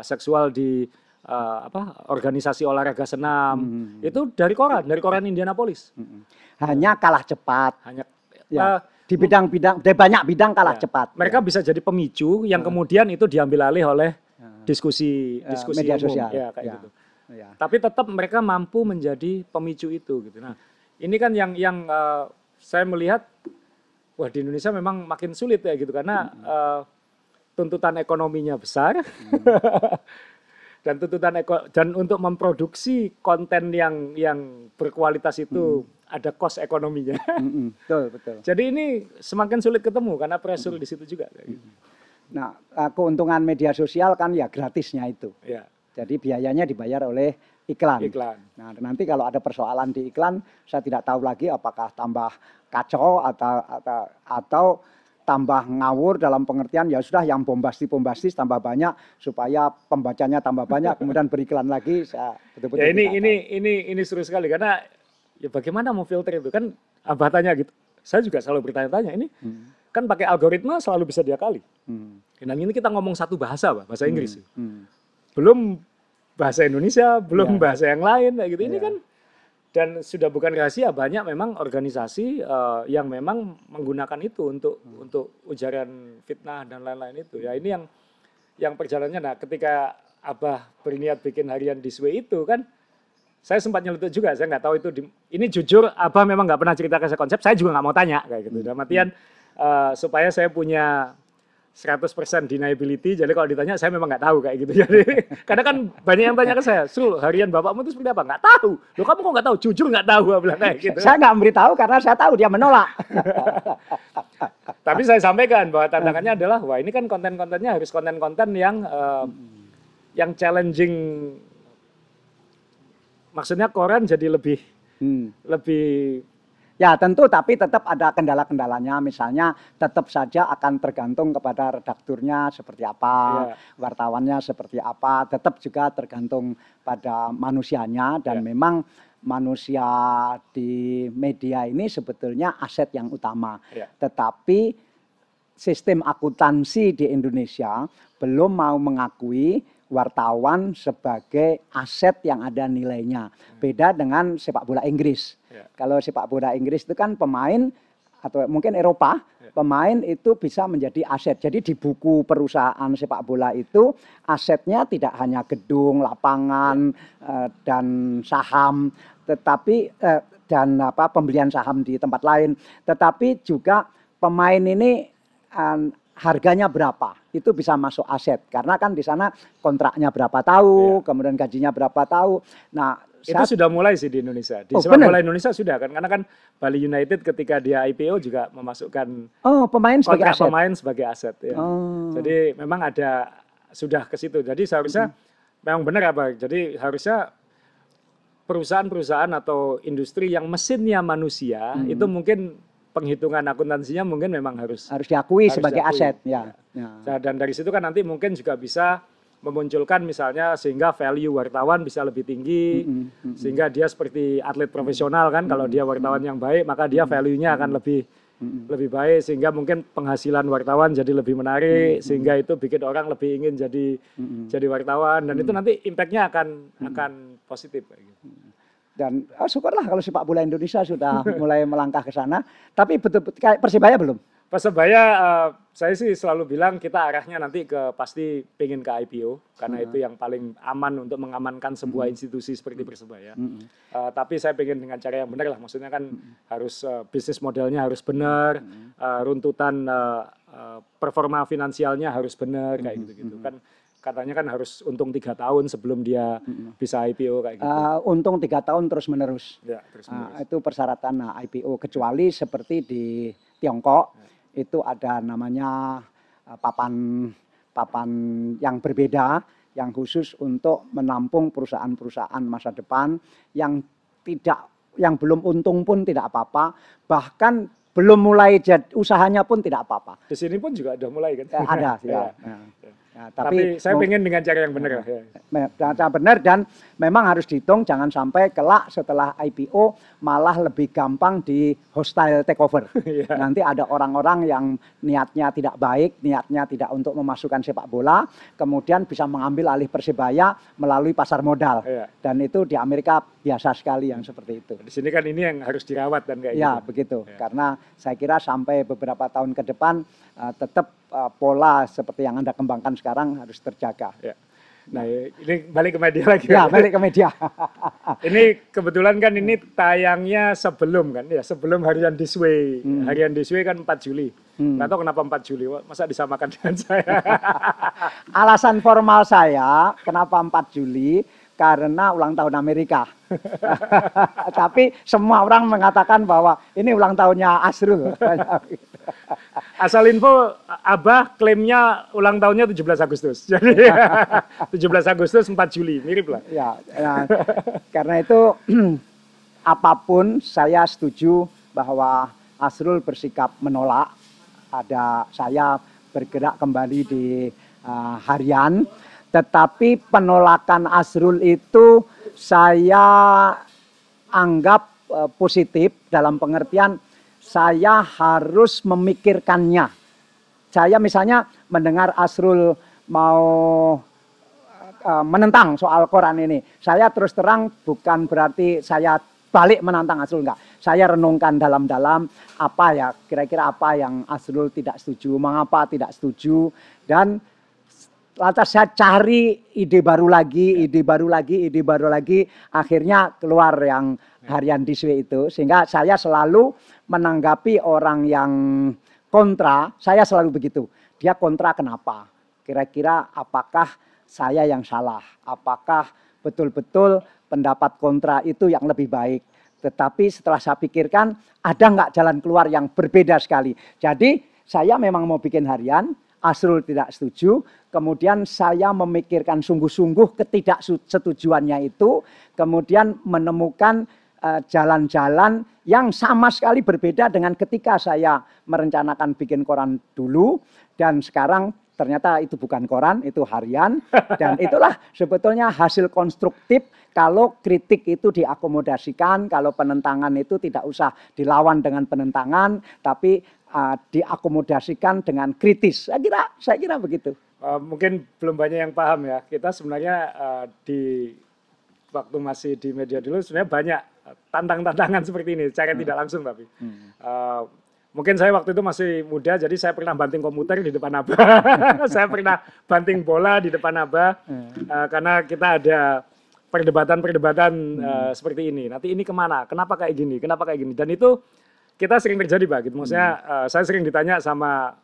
seksual di eh, apa organisasi olahraga senam itu dari koran, dari koran Indianapolis. Hmm. Hanya kalah cepat. Hanya Ya. eh, Di bidang-bidang, di banyak bidang kalah ya, cepat. Mereka bisa jadi pemicu yang kemudian itu diambil alih oleh Ya. diskusi Eh, diskusi media umum. sosial. Ya, kayak Ya. gitu. Ya. Tapi tetap mereka mampu menjadi pemicu itu gitu. Nah, ini kan yang yang eh, saya melihat wah di Indonesia memang makin sulit ya gitu karena eh, tuntutan ekonominya besar. [laughs] dan tuntutan eko dan untuk memproduksi konten yang yang berkualitas itu ada cost ekonominya. Hmm, hmm. Betul, betul. Jadi ini semakin sulit ketemu karena pressure di situ juga gitu. Nah, eh, keuntungan media sosial kan ya gratisnya itu. Ya, Jadi biayanya dibayar oleh iklan. iklan. Nah, nanti kalau ada persoalan di iklan, saya tidak tahu lagi apakah tambah kacau atau atau, atau tambah ngawur dalam pengertian ya sudah yang bombastis-bombastis tambah banyak supaya pembacanya tambah banyak [laughs] kemudian beriklan lagi saya betul-betul Ya ini tidak ini ini ini seru sekali karena ya bagaimana mau filter itu kan abah tanya gitu. Saya juga selalu bertanya-tanya ini tahu. Hmm, kan pakai algoritma selalu bisa diakali. hmm, Dan ini kita ngomong satu bahasa, bahasa Inggris. hmm. Belum bahasa Indonesia, belum Ya. bahasa yang lain kayak gitu. Ini Ya. kan dan sudah bukan rahasia banyak memang organisasi eh, yang memang menggunakan itu untuk Hmm. untuk ujaran fitnah dan lain-lain itu. Ya ini yang yang perjalanannya nah ketika Abah berniat bikin harian di Sway itu kan saya sempat nyeletuk juga, saya nggak tahu itu di, ini jujur Abah memang nggak pernah cerita ke saya konsep, saya juga nggak mau tanya kayak gitu. Dalam artian eh, supaya saya punya 100% deniability, jadi kalau ditanya saya memang nggak tahu kayak gitu. [laughs] Jadi karena kan banyak yang tanya ke saya, Sul harian bapakmu itu seperti apa? Nggak tahu. Loh kamu kok nggak tahu? Jujur nggak tahu, Abah bilang kayak gitu. Saya nggak memberitahu karena saya tahu dia menolak. [laughs] Tapi saya sampaikan bahwa tantangannya adalah wah ini kan konten-kontennya harus konten-konten yang eh, yang challenging. Maksudnya koran jadi lebih Hmm. lebih Ya tentu, tapi tetap ada kendala-kendalanya. Misalnya tetap saja akan tergantung kepada redakturnya seperti apa, Ya. wartawannya seperti apa. Tetap juga tergantung pada manusianya dan Ya. memang manusia di media ini sebetulnya aset yang utama. Ya. Tetapi sistem akuntansi di Indonesia belum mau mengakui wartawan sebagai aset yang ada nilainya. Beda dengan sepak bola Inggris. Ya. Kalau sepak bola Inggris itu kan pemain atau mungkin Eropa, Ya. pemain itu bisa menjadi aset. Jadi di buku perusahaan sepak bola itu asetnya tidak hanya gedung, lapangan eh, dan saham, tetapi eh, dan apa pembelian saham di tempat lain, tetapi juga pemain ini harganya berapa itu bisa masuk aset karena kan di sana kontraknya berapa tahu, kemudian gajinya berapa tahu. Nah, Itu saat- sudah mulai sih di Indonesia. Di Oh, sepak bola Indonesia sudah kan, karena kan Bali United ketika dia IPO juga memasukkan oh pemain sebagai aset. pemain sebagai aset. Ya. Oh. Jadi memang ada sudah ke situ. Jadi seharusnya memang benar apa? Jadi harusnya perusahaan-perusahaan atau industri yang mesinnya manusia itu mungkin penghitungan akuntansinya mungkin memang harus harus diakui Harus sebagai diakui, aset ya. ya. Nah, dan dari situ kan nanti mungkin juga bisa memunculkan misalnya sehingga value wartawan bisa lebih tinggi Mm, mm, sehingga dia seperti atlet profesional kan kalau dia wartawan yang baik maka dia value-nya akan lebih mm. lebih baik sehingga mungkin penghasilan wartawan jadi lebih menarik sehingga itu bikin orang lebih ingin jadi Mm, jadi wartawan dan itu nanti impactnya akan akan positif kayak gitu. Dan oh, syukurlah kalau sepak bola Indonesia sudah [laughs] mulai melangkah ke sana. Tapi betul-betul kayak Persibaya belum. Persebaya eh, saya sih selalu bilang kita arahnya nanti ke pasti pengen ke IPO karena itu yang paling aman untuk mengamankan sebuah institusi seperti Persebaya. Mm, Eh, tapi saya pengen dengan cara yang benar lah, maksudnya kan harus eh, bisnis modelnya harus benar, eh, runtutan eh, eh, performa finansialnya harus benar kayak gitu-gitu. Kan. Katanya kan harus untung tiga tahun sebelum dia bisa IPO kayak gitu. Eh, untung tiga tahun terus menerus. ya, terus Nah, itu persyaratan nah, IPO kecuali seperti di Tiongkok itu ada namanya eh, papan papan yang berbeda yang khusus untuk menampung perusahaan-perusahaan masa depan yang tidak yang belum untung pun tidak apa-apa bahkan belum mulai jad, usahanya pun tidak apa-apa Di sini pun juga udah mulai kan. Ya, ada [laughs] ya, Ya. ya. Ya, Tapi, saya mau- pengen dengan cara yang benar. ya. Me- Cara benar dan memang harus dihitung jangan sampai kelak setelah IPO malah lebih gampang di hostile takeover. [laughs] Iya. Nanti ada orang-orang yang niatnya tidak baik, niatnya tidak untuk memasukkan sepak bola, kemudian bisa mengambil alih Persebaya melalui pasar modal. Iya. Dan itu di Amerika biasa sekali yang seperti itu. Di sini kan ini yang harus dirawat dan kayak Ya, gitu. begitu. Ya. Karena saya kira sampai beberapa tahun ke depan uh, tetap uh, pola seperti yang Anda kembangkan sekarang harus terjaga. Ya. Nah, ini balik ke media lagi. Ya, balik ke media. [laughs] Ini kebetulan kan ini tayangnya sebelum kan ya, sebelum harian this way. Harian this way kan 4 Juli. Hmm. Nggak tahu kenapa 4 Juli, masa disamakan dengan saya. [laughs] Alasan formal saya kenapa 4 Juli karena ulang tahun Amerika. [laughs] Tapi semua orang mengatakan bahwa ini ulang tahunnya Asrul. [laughs] Asal info, Abah klaimnya ulang tahunnya 17 Agustus. [laughs] Jadi 17 Agustus 4 Juli, mirip lah. ya, ya, karena itu [clears throat] apa pun saya setuju bahwa Asrul bersikap menolak. Ada saya bergerak kembali di uh, harian, tetapi penolakan Asrul itu saya anggap uh, positif dalam pengertian saya harus memikirkannya. Saya misalnya mendengar Asrul mau uh, menentang soal Quran ini. Saya terus terang bukan berarti saya balik menantang Asrul enggak. Saya renungkan dalam-dalam apa ya kira-kira apa yang Asrul tidak setuju, mengapa tidak setuju dan lantas saya cari ide baru lagi, ide baru lagi, ide baru lagi, akhirnya keluar yang harian diswe itu, sehingga saya selalu menanggapi orang yang kontra, saya selalu begitu. Dia kontra kenapa? Kira-kira apakah saya yang salah? Apakah betul-betul pendapat kontra itu yang lebih baik? Tetapi setelah saya pikirkan, ada nggak jalan keluar yang berbeda sekali. Jadi saya memang mau bikin harian, Asrul tidak setuju, kemudian saya memikirkan sungguh-sungguh ketidaksetujuannya itu, kemudian menemukan eh, jalan-jalan yang sama sekali berbeda dengan ketika saya merencanakan bikin koran dulu. Dan sekarang ternyata itu bukan koran, itu harian. Dan [laughs] itulah sebetulnya hasil konstruktif kalau kritik itu diakomodasikan, kalau penentangan itu tidak usah dilawan dengan penentangan tapi uh, diakomodasikan dengan kritis. Saya kira saya kira begitu. Uh, mungkin belum banyak yang paham ya. Kita sebenarnya uh, di waktu masih di media dulu sebenarnya banyak tantang-tantangan [laughs] seperti ini, cara hmm. tidak langsung tapi. Hmm. Uh, mungkin saya waktu itu masih muda, jadi saya pernah banting komputer di depan abah. [laughs] saya pernah banting bola di depan abah, uh, karena kita ada perdebatan-perdebatan hmm. uh, seperti ini. Nanti ini ke mana? Kenapa kayak gini? Kenapa kayak gini? Dan itu kita sering terjadi, Pak. Gitu. Maksudnya hmm. uh, saya sering ditanya sama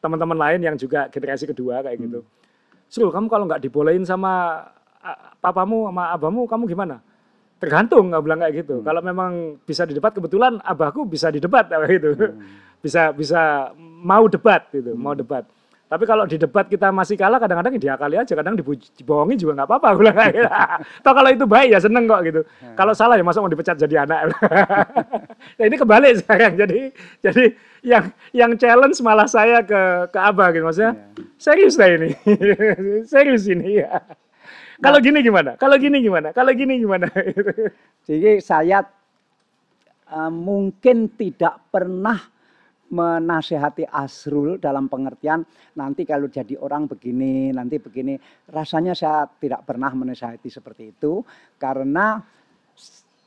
teman-teman lain yang juga generasi kedua kayak gitu. Hmm. Kamu kalau nggak dibolehin sama papamu sama abamu, kamu gimana? tergantung nggak bilang kayak gitu. Hmm. Kalau memang bisa di debat kebetulan abahku bisa di debat kayak gitu. Hmm. [laughs] Bisa bisa mau debat gitu, hmm. mau debat. Tapi kalau di debat kita masih kalah kadang-kadang dia kali aja, kadang dibohongi juga nggak apa-apa. Gue. Toh kalau itu baik ya seneng kok gitu. Hmm. Kalau salah ya masa mau dipecat jadi anak. [laughs] nah, ini kebalik sekarang. Jadi jadi yang yang challenge malah saya ke ke abah gitu maksudnya. Yeah. Serius lah ini. [laughs] serius ini ya. Kalau gini gimana? Kalau gini gimana? Kalau gini gimana? Jadi saya uh, mungkin tidak pernah menasehati Asrul dalam pengertian nanti kalau jadi orang begini, nanti begini. Rasanya saya tidak pernah menasehati seperti itu karena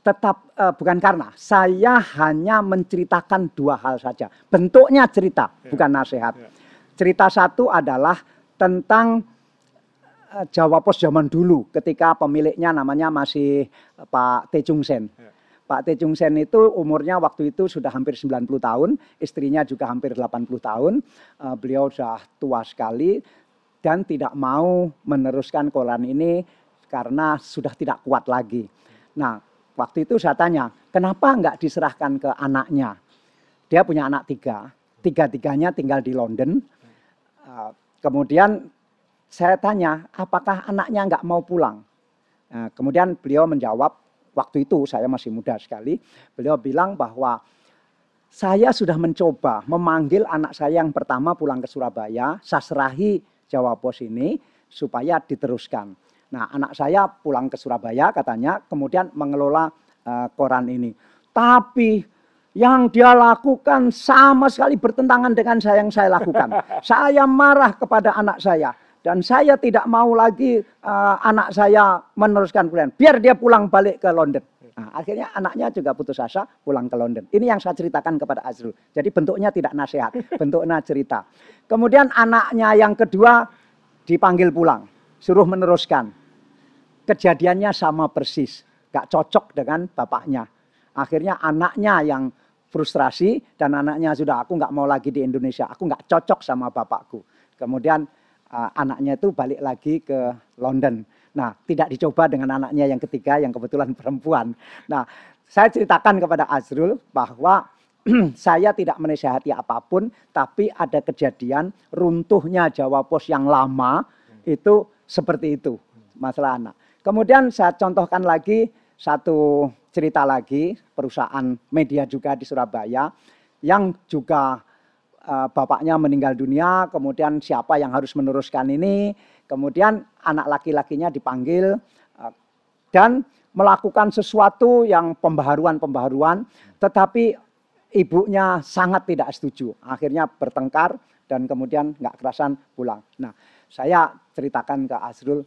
tetap uh, bukan karena saya hanya menceritakan dua hal saja. Bentuknya cerita, ya. bukan nasihat. Ya. Cerita satu adalah tentang Eh, Jawa Pos zaman dulu ketika pemiliknya namanya masih eh, Pak T. Chung Sen. Ya. Pak T. Chung Sen itu umurnya waktu itu sudah hampir 90 tahun, istrinya juga hampir 80 tahun. Uh, beliau sudah tua sekali dan tidak mau meneruskan koran ini karena sudah tidak kuat lagi. Nah, waktu itu saya tanya, kenapa enggak diserahkan ke anaknya? Dia punya anak tiga, tiga-tiganya tinggal di London. Uh, kemudian saya tanya, apakah anaknya nggak mau pulang? Nah, kemudian beliau menjawab, waktu itu saya masih muda sekali, beliau bilang bahwa saya sudah mencoba memanggil anak saya yang pertama pulang ke Surabaya, saya serahi Jawa Pos ini supaya diteruskan. Nah, anak saya pulang ke Surabaya katanya, kemudian mengelola uh, koran ini. Tapi yang dia lakukan sama sekali bertentangan dengan saya yang saya lakukan. [laughs] saya marah kepada anak saya dan saya tidak mau lagi uh, anak saya meneruskan kuliah. Biar dia pulang balik ke London. Nah, akhirnya anaknya juga putus asa pulang ke London. Ini yang saya ceritakan kepada Azrul. Jadi bentuknya tidak nasihat, [laughs] bentuknya cerita. Kemudian anaknya yang kedua dipanggil pulang, suruh meneruskan. Kejadiannya sama persis, gak cocok dengan bapaknya. Akhirnya anaknya yang frustrasi dan anaknya sudah aku nggak mau lagi di Indonesia, aku nggak cocok sama bapakku. Kemudian uh, anaknya itu balik lagi ke London. Nah, tidak dicoba dengan anaknya yang ketiga yang kebetulan [laughs] perempuan. Nah, saya ceritakan kepada Azrul bahwa [clears throat] saya tidak menasihati apa pun, tapi ada kejadian runtuhnya Jawa Pos yang lama itu seperti itu masalah anak. Kemudian saya contohkan lagi satu cerita lagi perusahaan media juga di Surabaya yang juga Eh, bapaknya meninggal dunia, kemudian siapa yang harus meneruskan ini, kemudian anak laki-lakinya dipanggil eh, dan melakukan sesuatu yang pembaharuan-pembaharuan, tetapi ibunya sangat tidak setuju. Akhirnya bertengkar dan kemudian nggak kerasan pulang. Nah, saya ceritakan ke Azrul,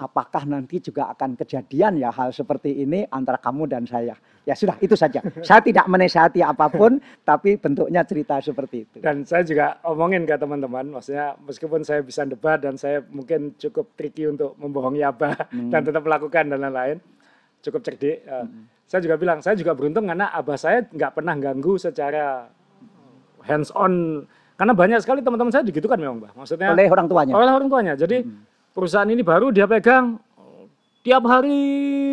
apakah nanti juga akan kejadian ya hal seperti ini antara kamu dan saya. Ya sudah, itu saja. Saya tidak menasihati apa pun, tapi bentuknya cerita seperti itu. Dan saya juga omongin ke teman-teman, maksudnya meskipun saya bisa debat dan saya mungkin cukup tricky untuk membohongi Abah hmm. dan tetap melakukan dan lain-lain, cukup cerdik. Eh, hmm. Saya juga bilang, saya juga beruntung karena Abah saya nggak pernah ganggu secara hands on karena banyak sekali teman-teman saya begitu kan memang, Mbak. Maksudnya oleh orang tuanya. Oleh orang tuanya. Jadi hmm perusahaan ini baru dia pegang tiap hari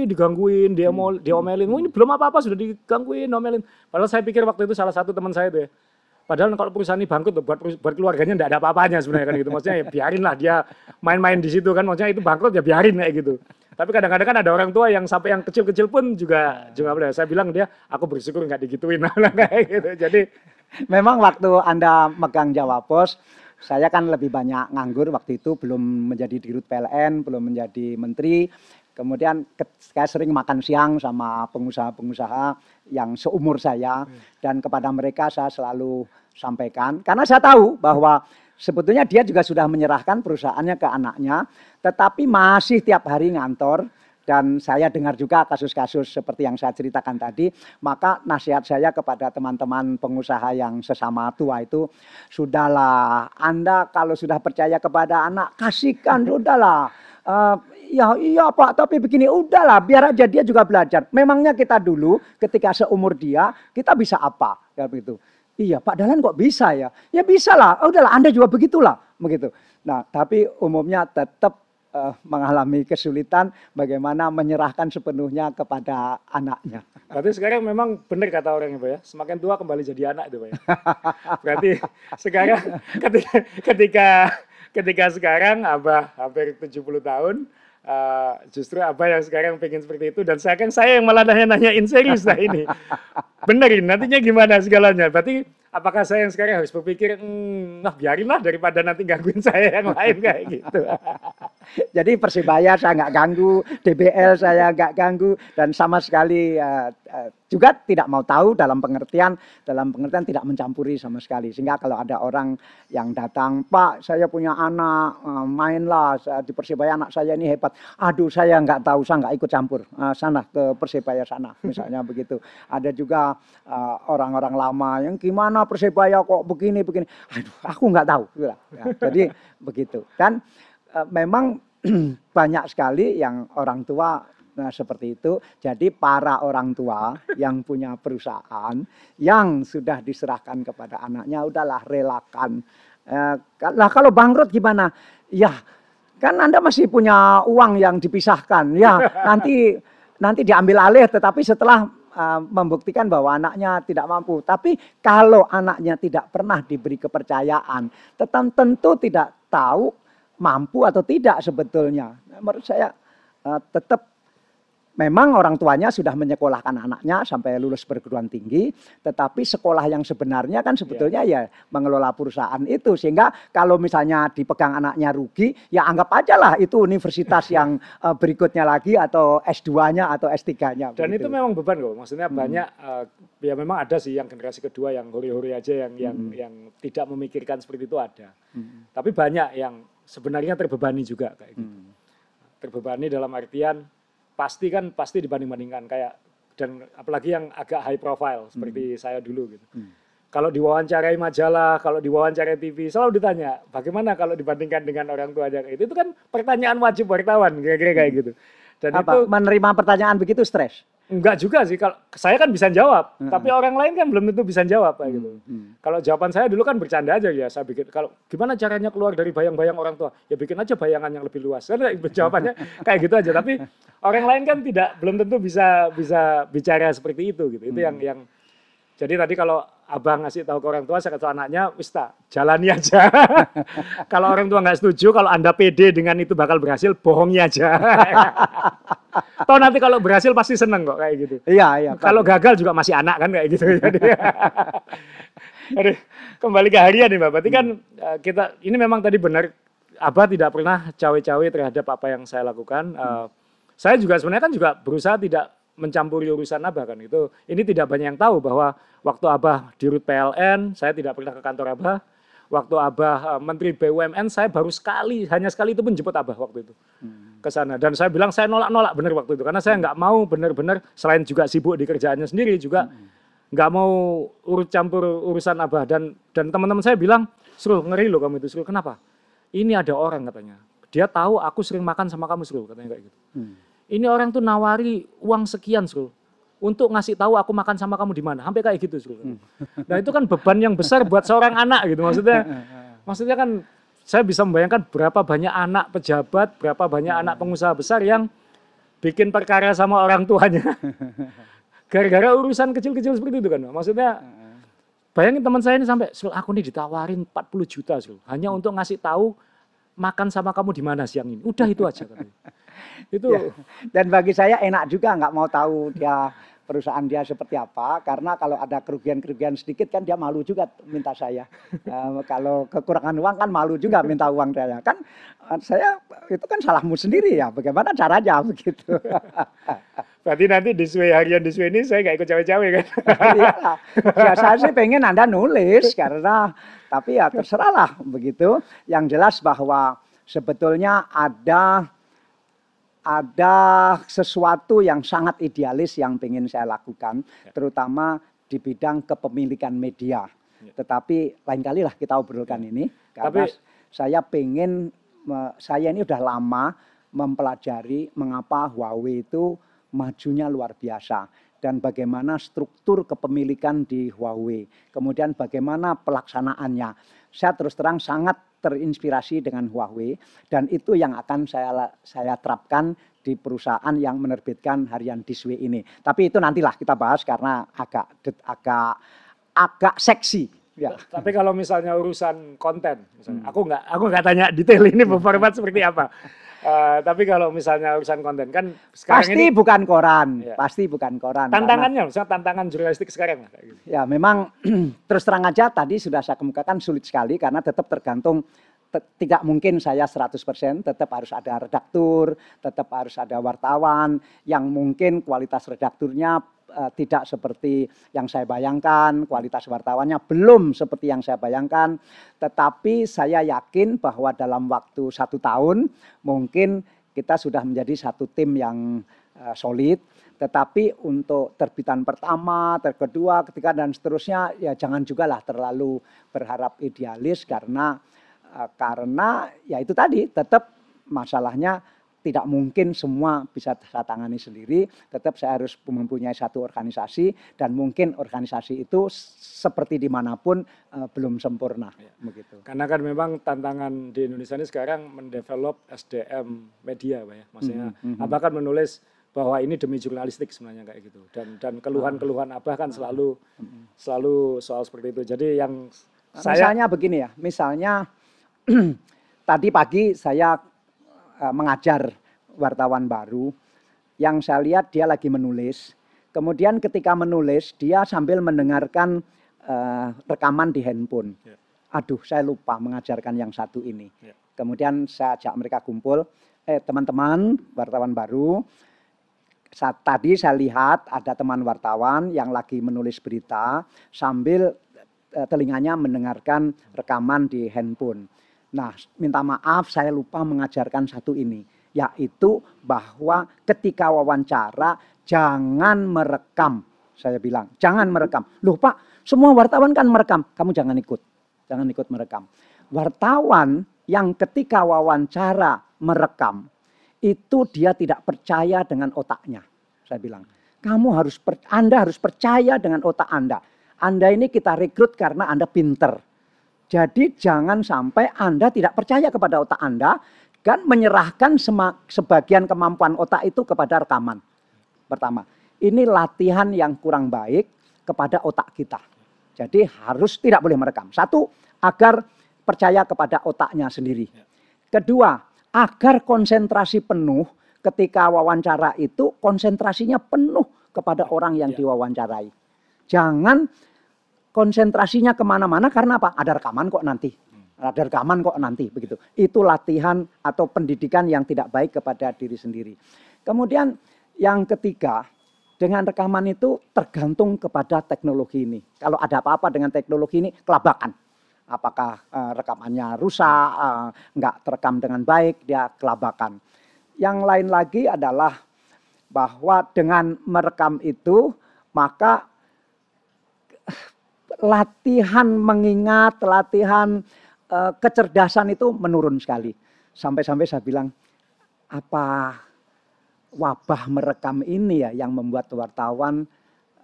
digangguin, dia mau diomelin. Oh, ini belum apa-apa sudah digangguin, diomelin. Padahal saya pikir waktu itu salah satu teman saya itu ya. Padahal kalau perusahaan ini bangkrut buat buat keluarganya tidak ada apa-apanya sebenarnya kan gitu. Maksudnya ya biarin lah dia main-main di situ kan. Maksudnya itu bangkrut ya biarin kayak gitu. Tapi kadang-kadang kan ada orang tua yang sampai yang kecil-kecil pun juga juga boleh. Saya bilang dia, aku bersyukur nggak digituin [laughs] kayak gitu. Jadi Memang waktu Anda megang Jawa Pos, saya kan lebih banyak nganggur waktu itu, belum menjadi dirut PLN, belum menjadi menteri. Kemudian saya sering makan siang sama pengusaha-pengusaha yang seumur saya. Dan kepada mereka saya selalu sampaikan karena saya tahu bahwa sebetulnya dia juga sudah menyerahkan perusahaannya ke anaknya, tetapi masih tiap hari ngantor dan saya dengar juga kasus-kasus seperti yang saya ceritakan tadi, maka nasihat saya kepada teman-teman pengusaha yang sesama tua itu, sudahlah, Anda kalau sudah percaya kepada anak, kasihkan, sudahlah. Uh, ya iya Pak, tapi begini, udahlah, biar aja dia juga belajar. Memangnya kita dulu ketika seumur dia, kita bisa apa? Ya begitu. Iya Pak Dalan kok bisa ya? Ya bisa lah, udahlah Anda juga begitulah. begitu. Nah tapi umumnya tetap uh, mengalami kesulitan bagaimana menyerahkan sepenuhnya kepada anaknya. Berarti sekarang memang benar kata orang itu ya, semakin tua kembali jadi anak itu Pak ya. [laughs] Berarti sekarang ketika ketika ketika sekarang Abah hampir 70 tahun, uh, justru Abah yang sekarang pengen seperti itu dan sekarang saya yang malah nanya-nanyain serius nah ini. Benerin nantinya gimana segalanya. Berarti apakah saya yang sekarang harus berpikir, hmm, nah biarinlah daripada nanti gangguin saya yang [laughs] lain kayak gitu. [laughs] Jadi Persibaya saya nggak ganggu, DBL saya nggak ganggu, dan sama sekali uh, uh, juga tidak mau tahu dalam pengertian, dalam pengertian tidak mencampuri sama sekali. Sehingga kalau ada orang yang datang, Pak saya punya anak, uh, mainlah di Persibaya anak saya ini hebat. Aduh saya nggak tahu, saya nggak ikut campur. Uh, sana ke Persibaya sana, misalnya [laughs] begitu. Ada juga orang-orang uh, lama yang gimana Persebaya kok begini begini. Aduh, aku nggak tahu. Ya, jadi [laughs] begitu. Dan e, memang [clears throat] banyak sekali yang orang tua nah, seperti itu. Jadi para orang tua yang punya perusahaan yang sudah diserahkan kepada anaknya, udahlah relakan. Eh, lah kalau bangkrut gimana? Ya kan Anda masih punya uang yang dipisahkan. Ya [laughs] nanti nanti diambil alih, tetapi setelah uh, membuktikan bahwa anaknya tidak mampu. Tapi kalau anaknya tidak pernah diberi kepercayaan, tetap tentu tidak tahu mampu atau tidak sebetulnya. Menurut saya uh, tetap Memang orang tuanya sudah menyekolahkan anaknya sampai lulus perguruan tinggi, tetapi sekolah yang sebenarnya kan sebetulnya yeah. ya mengelola perusahaan itu. Sehingga kalau misalnya dipegang anaknya rugi, ya anggap aja lah itu universitas [laughs] yang uh, berikutnya lagi atau S2-nya atau S3-nya. Dan begitu. itu memang beban kok. Maksudnya hmm. banyak uh, ya memang ada sih yang generasi kedua yang hori-hori aja yang hmm. yang yang tidak memikirkan seperti itu ada. Hmm. Tapi banyak yang sebenarnya terbebani juga kayak gitu. Hmm. Terbebani dalam artian pasti kan pasti dibanding-bandingkan kayak dan apalagi yang agak high profile seperti hmm. saya dulu gitu. Hmm. Kalau diwawancarai majalah, kalau diwawancarai TV, selalu ditanya, bagaimana kalau dibandingkan dengan orang tua aja itu? Itu kan pertanyaan wajib wartawan, kira-kira kayak hmm. gitu. Dan Apa, itu menerima pertanyaan begitu stres? Enggak juga sih. Kalau saya kan bisa jawab, hmm. tapi orang lain kan belum tentu bisa jawab kayak gitu. Hmm. hmm. Kalau jawaban saya dulu kan bercanda aja ya. Saya bikin kalau gimana caranya keluar dari bayang-bayang orang tua? Ya bikin aja bayangan yang lebih luas. [laughs] Kan jawabannya kayak gitu aja. Tapi orang lain kan tidak belum tentu bisa bisa bicara seperti itu gitu. Itu hmm. yang yang jadi tadi kalau abang ngasih tahu ke orang tua, saya kata anaknya, wis tak, jalani aja. [laughs] kalau orang tua nggak setuju, kalau anda pede dengan itu bakal berhasil, bohongi aja. [laughs] Tahu nanti kalau berhasil pasti seneng kok kayak gitu. Iya, iya. Kalau gagal juga masih anak kan kayak gitu. [laughs] Jadi, Aduh, kembali ke harian nih Mbak. Berarti kan hmm. kita, ini memang tadi benar, Abah tidak pernah cawe-cawe terhadap apa yang saya lakukan. Hmm. Uh, saya juga sebenarnya kan juga berusaha tidak mencampuri urusan Abah kan itu. Ini tidak banyak yang tahu bahwa waktu Abah di Rut PLN, saya tidak pernah ke kantor Abah. Waktu Abah uh, Menteri BUMN, saya baru sekali, hanya sekali itu pun jemput Abah waktu itu hmm. ke sana. Dan saya bilang saya nolak-nolak benar waktu itu karena saya nggak mau benar-benar selain juga sibuk di kerjaannya sendiri juga hmm. nggak mau urut campur urusan Abah dan dan teman-teman saya bilang, Srul ngeri loh kamu itu Srul. Kenapa? Ini ada orang katanya. Dia tahu aku sering makan sama kamu Srul katanya kayak gitu. Hmm ini orang tuh nawari uang sekian, Sro. Untuk ngasih tahu aku makan sama kamu di mana. Sampai kayak gitu, Sro. Hmm. Nah, itu kan beban yang besar buat seorang anak gitu maksudnya. [laughs] Maksudnya kan saya bisa membayangkan berapa banyak anak pejabat, berapa banyak anak pengusaha besar yang bikin perkara sama orang tuanya. [laughs] Gara-gara urusan kecil-kecil seperti itu kan. Maksudnya bayangin teman saya ini sampai, aku nih ditawarin 40 juta, Sro. Hanya untuk ngasih tahu makan sama kamu di mana siang ini. Udah itu aja katanya. Itu Ya. Dan bagi saya enak juga nggak mau tahu dia perusahaan dia seperti apa karena kalau ada kerugian-kerugian sedikit kan dia malu juga minta saya. Eh, kalau kekurangan uang kan malu juga minta uang saya. Kan eh, saya itu kan salahmu sendiri ya. Bagaimana caranya [laughs] begitu. berarti nanti di Sway harian di Sway ini saya nggak ikut cawe-cawe kan? Iyalah. Ya, saya sih pengen Anda nulis karena tapi ya terserah lah begitu. Yang jelas bahwa sebetulnya ada ada sesuatu yang sangat idealis yang ingin saya lakukan, Ya. terutama di bidang kepemilikan media. Ya. Tetapi lain kali lah kita obrolkan ini, karena Tapi- saya pengen, me- saya ini udah lama mempelajari mengapa Huawei itu majunya luar biasa dan bagaimana struktur kepemilikan di Huawei, kemudian bagaimana pelaksanaannya. Saya terus terang sangat terinspirasi dengan Huawei dan itu yang akan saya saya terapkan di perusahaan yang menerbitkan harian Diswe ini. Tapi itu nantilah kita bahas karena agak agak agak seksi. Ya. [laughs] Tapi kalau misalnya urusan konten, misalnya, Hmm. aku nggak aku nggak tanya detail ini [laughs] format seperti apa. Eh, tapi kalau misalnya urusan konten kan sekarang Pasti ini bukan koran, Iya. pasti bukan koran. karena- tantangannya, misalnya tantangan jurnalistik sekarang kayak gitu. Ya memang [clears throat] terus terang aja tadi sudah saya kemukakan sulit sekali karena tetap tergantung te- tidak mungkin saya 100% tetap harus ada redaktur, tetap harus ada wartawan yang mungkin kualitas redakturnya eh, tidak seperti yang saya bayangkan, kualitas wartawannya belum seperti yang saya bayangkan, tetapi saya yakin bahwa dalam waktu satu tahun mungkin kita sudah menjadi satu tim yang eh, solid, tetapi untuk terbitan pertama, ter kedua, ketiga dan seterusnya ya jangan juga lah terlalu berharap idealis karena eh, karena ya itu tadi tetap masalahnya tidak mungkin semua bisa saya tangani sendiri, tetap saya harus mempunyai satu organisasi dan mungkin organisasi itu seperti di mana pun eh, belum sempurna begitu. Karena kan memang tantangan di Indonesia ini sekarang mendevelop SDM media, Pak ya. Maksudnya Mhm, mhm. Abah kan menulis bahwa ini demi jurnalistik sebenarnya kayak gitu. Dan dan keluhan-keluhan Abah kan selalu selalu soal seperti itu. Jadi yang saya Misalnya begini ya, misalnya [clears throat] tadi pagi saya mengajar wartawan baru yang saya lihat dia lagi menulis. Kemudian ketika menulis dia sambil mendengarkan eh, rekaman di handphone. Ya. Aduh, saya lupa mengajarkan yang satu ini. Ya. Kemudian saya ajak mereka kumpul, eh teman-teman wartawan baru, saat tadi saya lihat ada teman wartawan yang lagi menulis berita sambil eh, telinganya mendengarkan rekaman di handphone. Nah, minta maaf saya lupa mengajarkan satu ini, yaitu bahwa ketika wawancara jangan merekam. Saya bilang, jangan merekam. Loh Pak, semua wartawan kan merekam, kamu jangan ikut. Jangan ikut merekam. Wartawan yang ketika wawancara merekam, itu dia tidak percaya dengan otaknya. Saya bilang, kamu harus per- Anda harus percaya dengan otak Anda. Anda ini kita rekrut karena Anda pinter. Jadi jangan sampai Anda tidak percaya kepada otak Anda dan menyerahkan sebagian kemampuan otak itu kepada rekaman. Pertama, ini latihan yang kurang baik kepada otak kita. Jadi harus tidak boleh merekam. Satu, agar percaya kepada otaknya sendiri. Kedua, agar konsentrasi penuh ketika wawancara itu konsentrasinya penuh kepada orang yang Ya. diwawancarai. Jangan konsentrasinya ke mana-mana karena apa? Ada rekaman kok nanti. Ada rekaman kok nanti begitu. Itu latihan atau pendidikan yang tidak baik kepada diri sendiri. Kemudian yang ketiga, dengan rekaman itu tergantung kepada teknologi ini. Kalau ada apa-apa dengan teknologi ini, kelabakan. Apakah eh, rekamannya rusak, eh, nggak terekam dengan baik, dia kelabakan. Yang lain lagi adalah bahwa dengan merekam itu, maka latihan mengingat, latihan eh, kecerdasan itu menurun sekali. Sampai-sampai saya bilang, apa wabah merekam ini ya yang membuat wartawan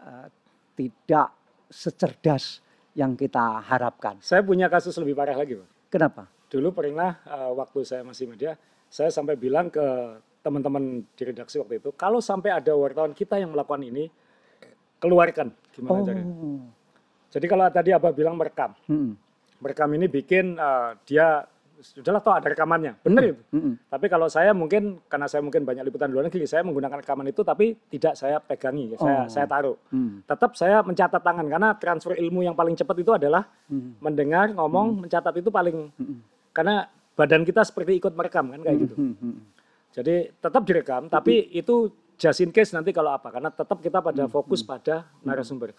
eh, tidak secerdas yang kita harapkan. saya punya kasus lebih parah lagi, Pak. Kenapa? Dulu pernah eh, waktu saya masih media, saya sampai bilang ke teman-teman di redaksi waktu itu, kalau sampai ada wartawan kita yang melakukan ini, keluarkan gimana Oh, caranya. Jadi kalau tadi Abah bilang merekam, mm, merekam ini bikin eh, dia sudahlah toh ada rekamannya. Benar itu. Mm-mm. Tapi kalau saya mungkin karena saya mungkin banyak liputan luar negeri, saya menggunakan rekaman itu tapi tidak saya pegangi, saya Oh. saya taruh. Mm. Tetap saya mencatat tangan karena transfer ilmu yang paling cepat itu adalah Mm. mendengar, ngomong, mencatat itu paling Mm-mm. karena badan kita seperti ikut merekam kan kayak gitu. Mm, mm, Jadi tetap direkam, tapi itu just in case nanti kalau apa, karena tetap kita pada fokus pada narasumber.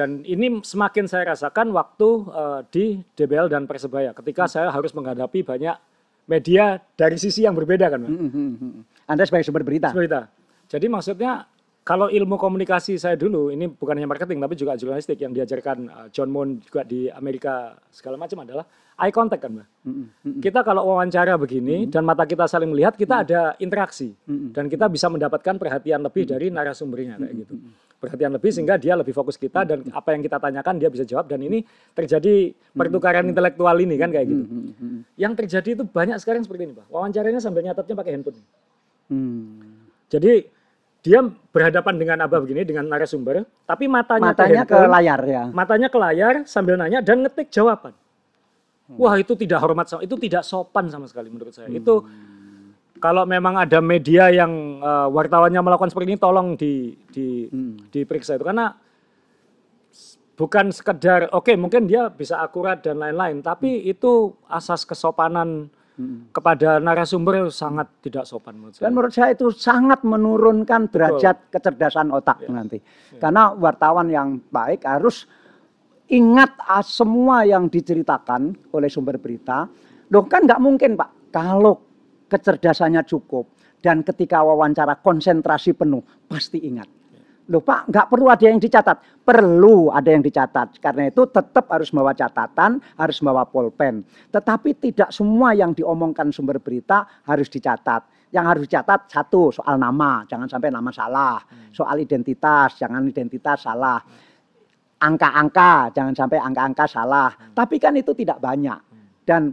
Dan ini semakin saya rasakan waktu eh, di DBL dan Persebaya, ketika saya harus menghadapi banyak media dari sisi yang berbeda kan, Pak. mm, mm, mm, mm. Anda sebagai sumber berita. Seperti itu. Jadi maksudnya kalau ilmu komunikasi saya dulu, ini bukan hanya marketing tapi juga jurnalistik yang diajarkan eh, John Moon juga di Amerika segala macam adalah eye contact kan, Mbak. Mm, mm, mm, Kita kalau wawancara begini dan mata kita saling melihat, kita ada interaksi Mm-mm. dan kita bisa mendapatkan perhatian lebih dari narasumbernya kayak gitu. Perhatian lebih sehingga dia lebih fokus kita dan apa yang kita tanyakan dia bisa jawab dan ini terjadi pertukaran intelektual ini kan kayak gitu. mm, mm, mm, Yang terjadi itu banyak sekarang seperti ini, Pak. Wawancaranya sambil nyatetnya pakai handphone. mm. Jadi dia berhadapan dengan abah begini dengan narasumber, tapi matanya, Matanya ke handphone, layar ya. matanya ke layar sambil nanya dan ngetik jawaban. Hmm. Wah itu tidak hormat, sama- itu tidak sopan sama sekali menurut saya. Hmm. Itu kalau memang ada media yang eh, wartawannya melakukan seperti ini, tolong di, di Hmm. diperiksa itu karena bukan sekedar oke mungkin dia bisa akurat dan lain-lain, tapi itu asas kesopanan Kepada narasumber sangat tidak sopan menurut saya. Dan menurut saya itu sangat menurunkan derajat kecerdasan otak nanti. Karena wartawan yang baik harus ingat ah, semua yang diceritakan oleh sumber berita. Loh kan nggak mungkin Pak, kalau kecerdasannya cukup dan ketika wawancara konsentrasi penuh pasti ingat. Loh Pak, nggak perlu ada yang dicatat. Perlu ada yang dicatat. Karena itu tetap harus bawa catatan, harus bawa pulpen. Tetapi tidak semua yang diomongkan sumber berita harus dicatat. Yang harus dicatat satu, soal nama. Jangan sampai nama salah. Soal identitas, jangan identitas salah. Angka-angka, jangan sampai angka-angka salah. Tapi kan itu tidak banyak. Dan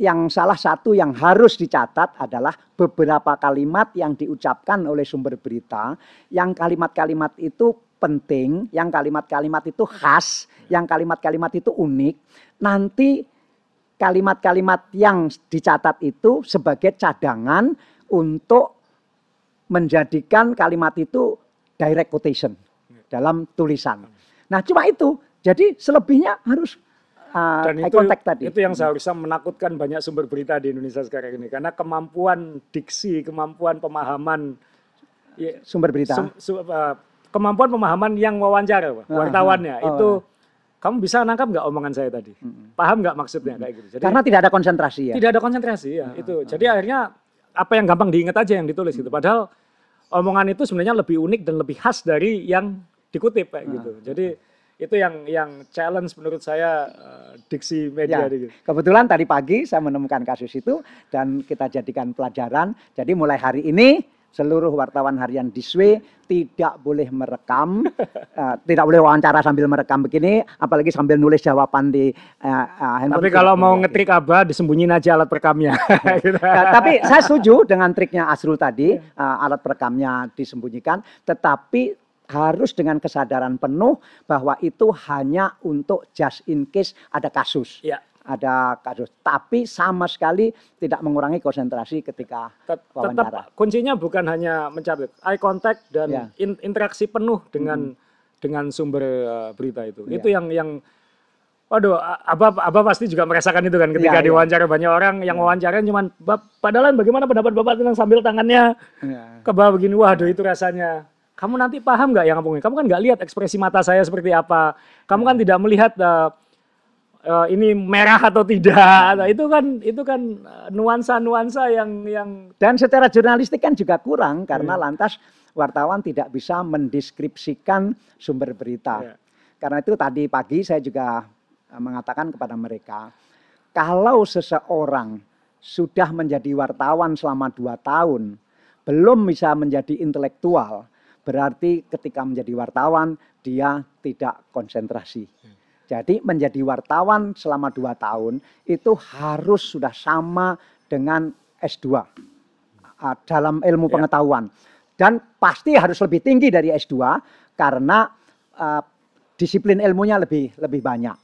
yang salah satu yang harus dicatat adalah beberapa kalimat yang diucapkan oleh sumber berita, yang kalimat-kalimat itu penting, yang kalimat-kalimat itu khas, yang kalimat-kalimat itu unik. Nanti kalimat-kalimat yang dicatat itu sebagai cadangan untuk menjadikan kalimat itu direct quotation dalam tulisan. Nah, cuma itu. Jadi selebihnya harus uh, Dan itu, contact tadi. itu yang seharusnya menakutkan banyak sumber berita di Indonesia sekarang ini. Karena kemampuan diksi, kemampuan pemahaman, ya, sumber berita. sum- su- uh, kemampuan pemahaman yang wawancara, Pak, Ah, wartawannya, ah. Oh, itu kamu bisa nangkap nggak omongan saya tadi? Paham nggak maksudnya kayak gitu? Jadi Karena tidak ada konsentrasi ya. tidak ada konsentrasi ya itu. Jadi akhirnya apa yang gampang diingat aja yang ditulis gitu. Padahal omongan itu sebenarnya lebih unik dan lebih khas dari yang dikutip kayak gitu. Jadi itu yang yang challenge menurut saya eh, diksi media Ya, gitu. kebetulan tadi pagi saya menemukan kasus itu dan kita jadikan pelajaran. Jadi mulai hari ini seluruh wartawan harian Diswe tidak boleh merekam, [laughs] eh, tidak boleh wawancara sambil merekam begini, apalagi sambil nulis jawaban di eh, eh, handphone. Tapi kalau mau boleh. ngetrik abah disembunyiin aja alat perekamnya. [laughs] Gitu. Ya, tapi saya setuju dengan triknya Asrul tadi, uh, alat perekamnya disembunyikan, tetapi harus dengan kesadaran penuh bahwa itu hanya untuk just in case ada kasus. Ya. Ada kasus, tapi sama sekali tidak mengurangi konsentrasi ketika Tet- wawancara. tetap kuncinya bukan hanya mencatat eye contact dan Ya. in- interaksi penuh dengan dengan sumber uh, berita itu. Ya. Itu yang yang Waduh, Abah, Abah pasti juga merasakan itu kan ketika Ya, ya. diwawancara banyak orang yang wawancara cuman "Bap, padahal bagaimana pendapat Bapak tentang sambil tangannya Ya. ke bawah begini, waduh itu rasanya. Kamu nanti paham nggak yang ngomongin? Kamu kan nggak lihat ekspresi mata saya seperti apa. Kamu kan tidak melihat eh, eh, ini merah atau tidak. Nah, itu kan itu kan eh, nuansa-nuansa yang yang Dan secara jurnalistik kan juga kurang karena Iya. lantas wartawan tidak bisa mendeskripsikan sumber berita. Iya. Karena itu tadi pagi saya juga mengatakan kepada mereka, kalau seseorang sudah menjadi wartawan selama dua tahun, belum bisa menjadi intelektual, berarti ketika menjadi wartawan dia tidak konsentrasi. Jadi menjadi wartawan selama dua tahun itu harus sudah sama dengan S2 uh, dalam ilmu Ya. pengetahuan dan pasti harus lebih tinggi dari S2 karena uh, disiplin ilmunya lebih lebih banyak.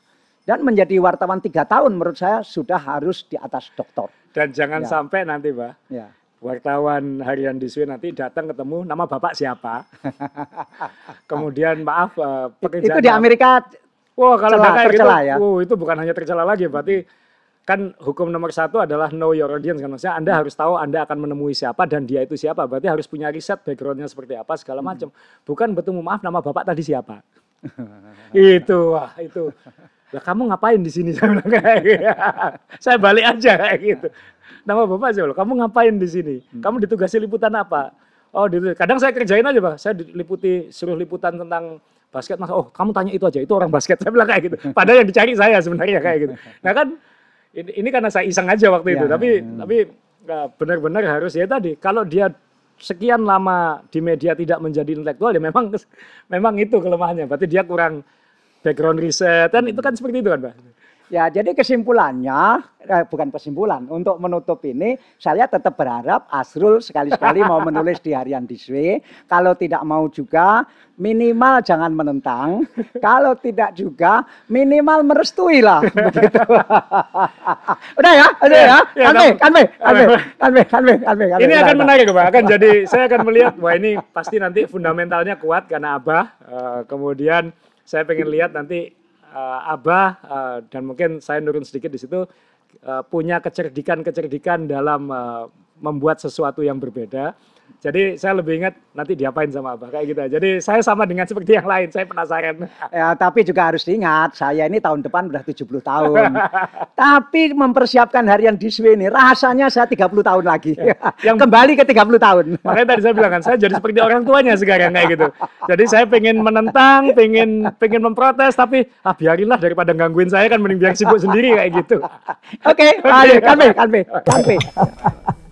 Dan menjadi wartawan tiga tahun menurut saya sudah harus di atas doktor. Dan jangan Ya. sampai nanti, Pak, Ya. Wartawan harian di Swi nanti datang ketemu nama bapak siapa. [laughs] Kemudian maaf eh, pekerjaan Itu di Amerika Wah kalau Celah, udah kayak gitu, tercela ya. wow, itu bukan hanya tercela lagi, berarti kan hukum nomor satu adalah know your audience kan maksudnya Anda harus tahu Anda akan menemui siapa dan dia itu siapa, berarti harus punya riset backgroundnya seperti apa segala Hmm. macam. Bukan bertemu maaf nama bapak tadi siapa. [laughs] itu wah itu. Lah kamu ngapain di sini [laughs] saya bilang kayak gitu. Saya balik aja kayak gitu. Nama bapak siapa? Kamu ngapain di sini? Hmm. Kamu ditugasi liputan apa? Oh, di kadang saya kerjain aja, Pak. Saya diliputi suruh liputan tentang basket mas oh kamu tanya itu aja itu orang basket [laughs] saya bilang kayak gitu padahal yang dicari saya sebenarnya kayak gitu nah kan ini, ini karena saya iseng aja waktu itu Ya. tapi tapi nggak benar-benar harus ya tadi kalau dia sekian lama di media tidak menjadi intelektual ya memang [laughs] memang itu kelemahannya berarti dia kurang background riset kan itu kan seperti itu kan pak Ya, jadi kesimpulannya, eh, bukan kesimpulan, untuk menutup ini, saya tetap berharap Asrul sekali-sekali mau menulis di harian Diswe. Kalau tidak mau juga, minimal jangan menentang. Kalau tidak juga, minimal merestui lah. [laughs] Begitu. Udah ya, udah ya. Ya, Kanbe, kanbe, kanbe, kanbe, kanbe, kanbe, kanbe. ini akan menarik pak akan jadi saya akan melihat wah ini pasti nanti fundamentalnya kuat karena abah Eh, kemudian saya pengen lihat nanti eh, abah eh, dan mungkin saya nurun sedikit di situ eh, punya kecerdikan-kecerdikan dalam eh, membuat sesuatu yang berbeda jadi saya lebih ingat nanti diapain sama abah kayak gitu jadi saya sama dengan seperti yang lain saya penasaran Ya, tapi juga harus diingat, saya ini tahun depan udah 70 tahun. [laughs] tapi mempersiapkan harian di ini, rasanya saya 30 tahun lagi. yang- Kembali ke 30 tahun. Makanya tadi saya bilang kan, saya jadi seperti orang tuanya sekarang kayak gitu. Jadi saya pengen menentang, pengen pengen memprotes, tapi ah biarinlah daripada gangguin saya kan mending biar sibuk sendiri kayak gitu. Oke, ayo, kanbe, kanbe, kanbe. [laughs]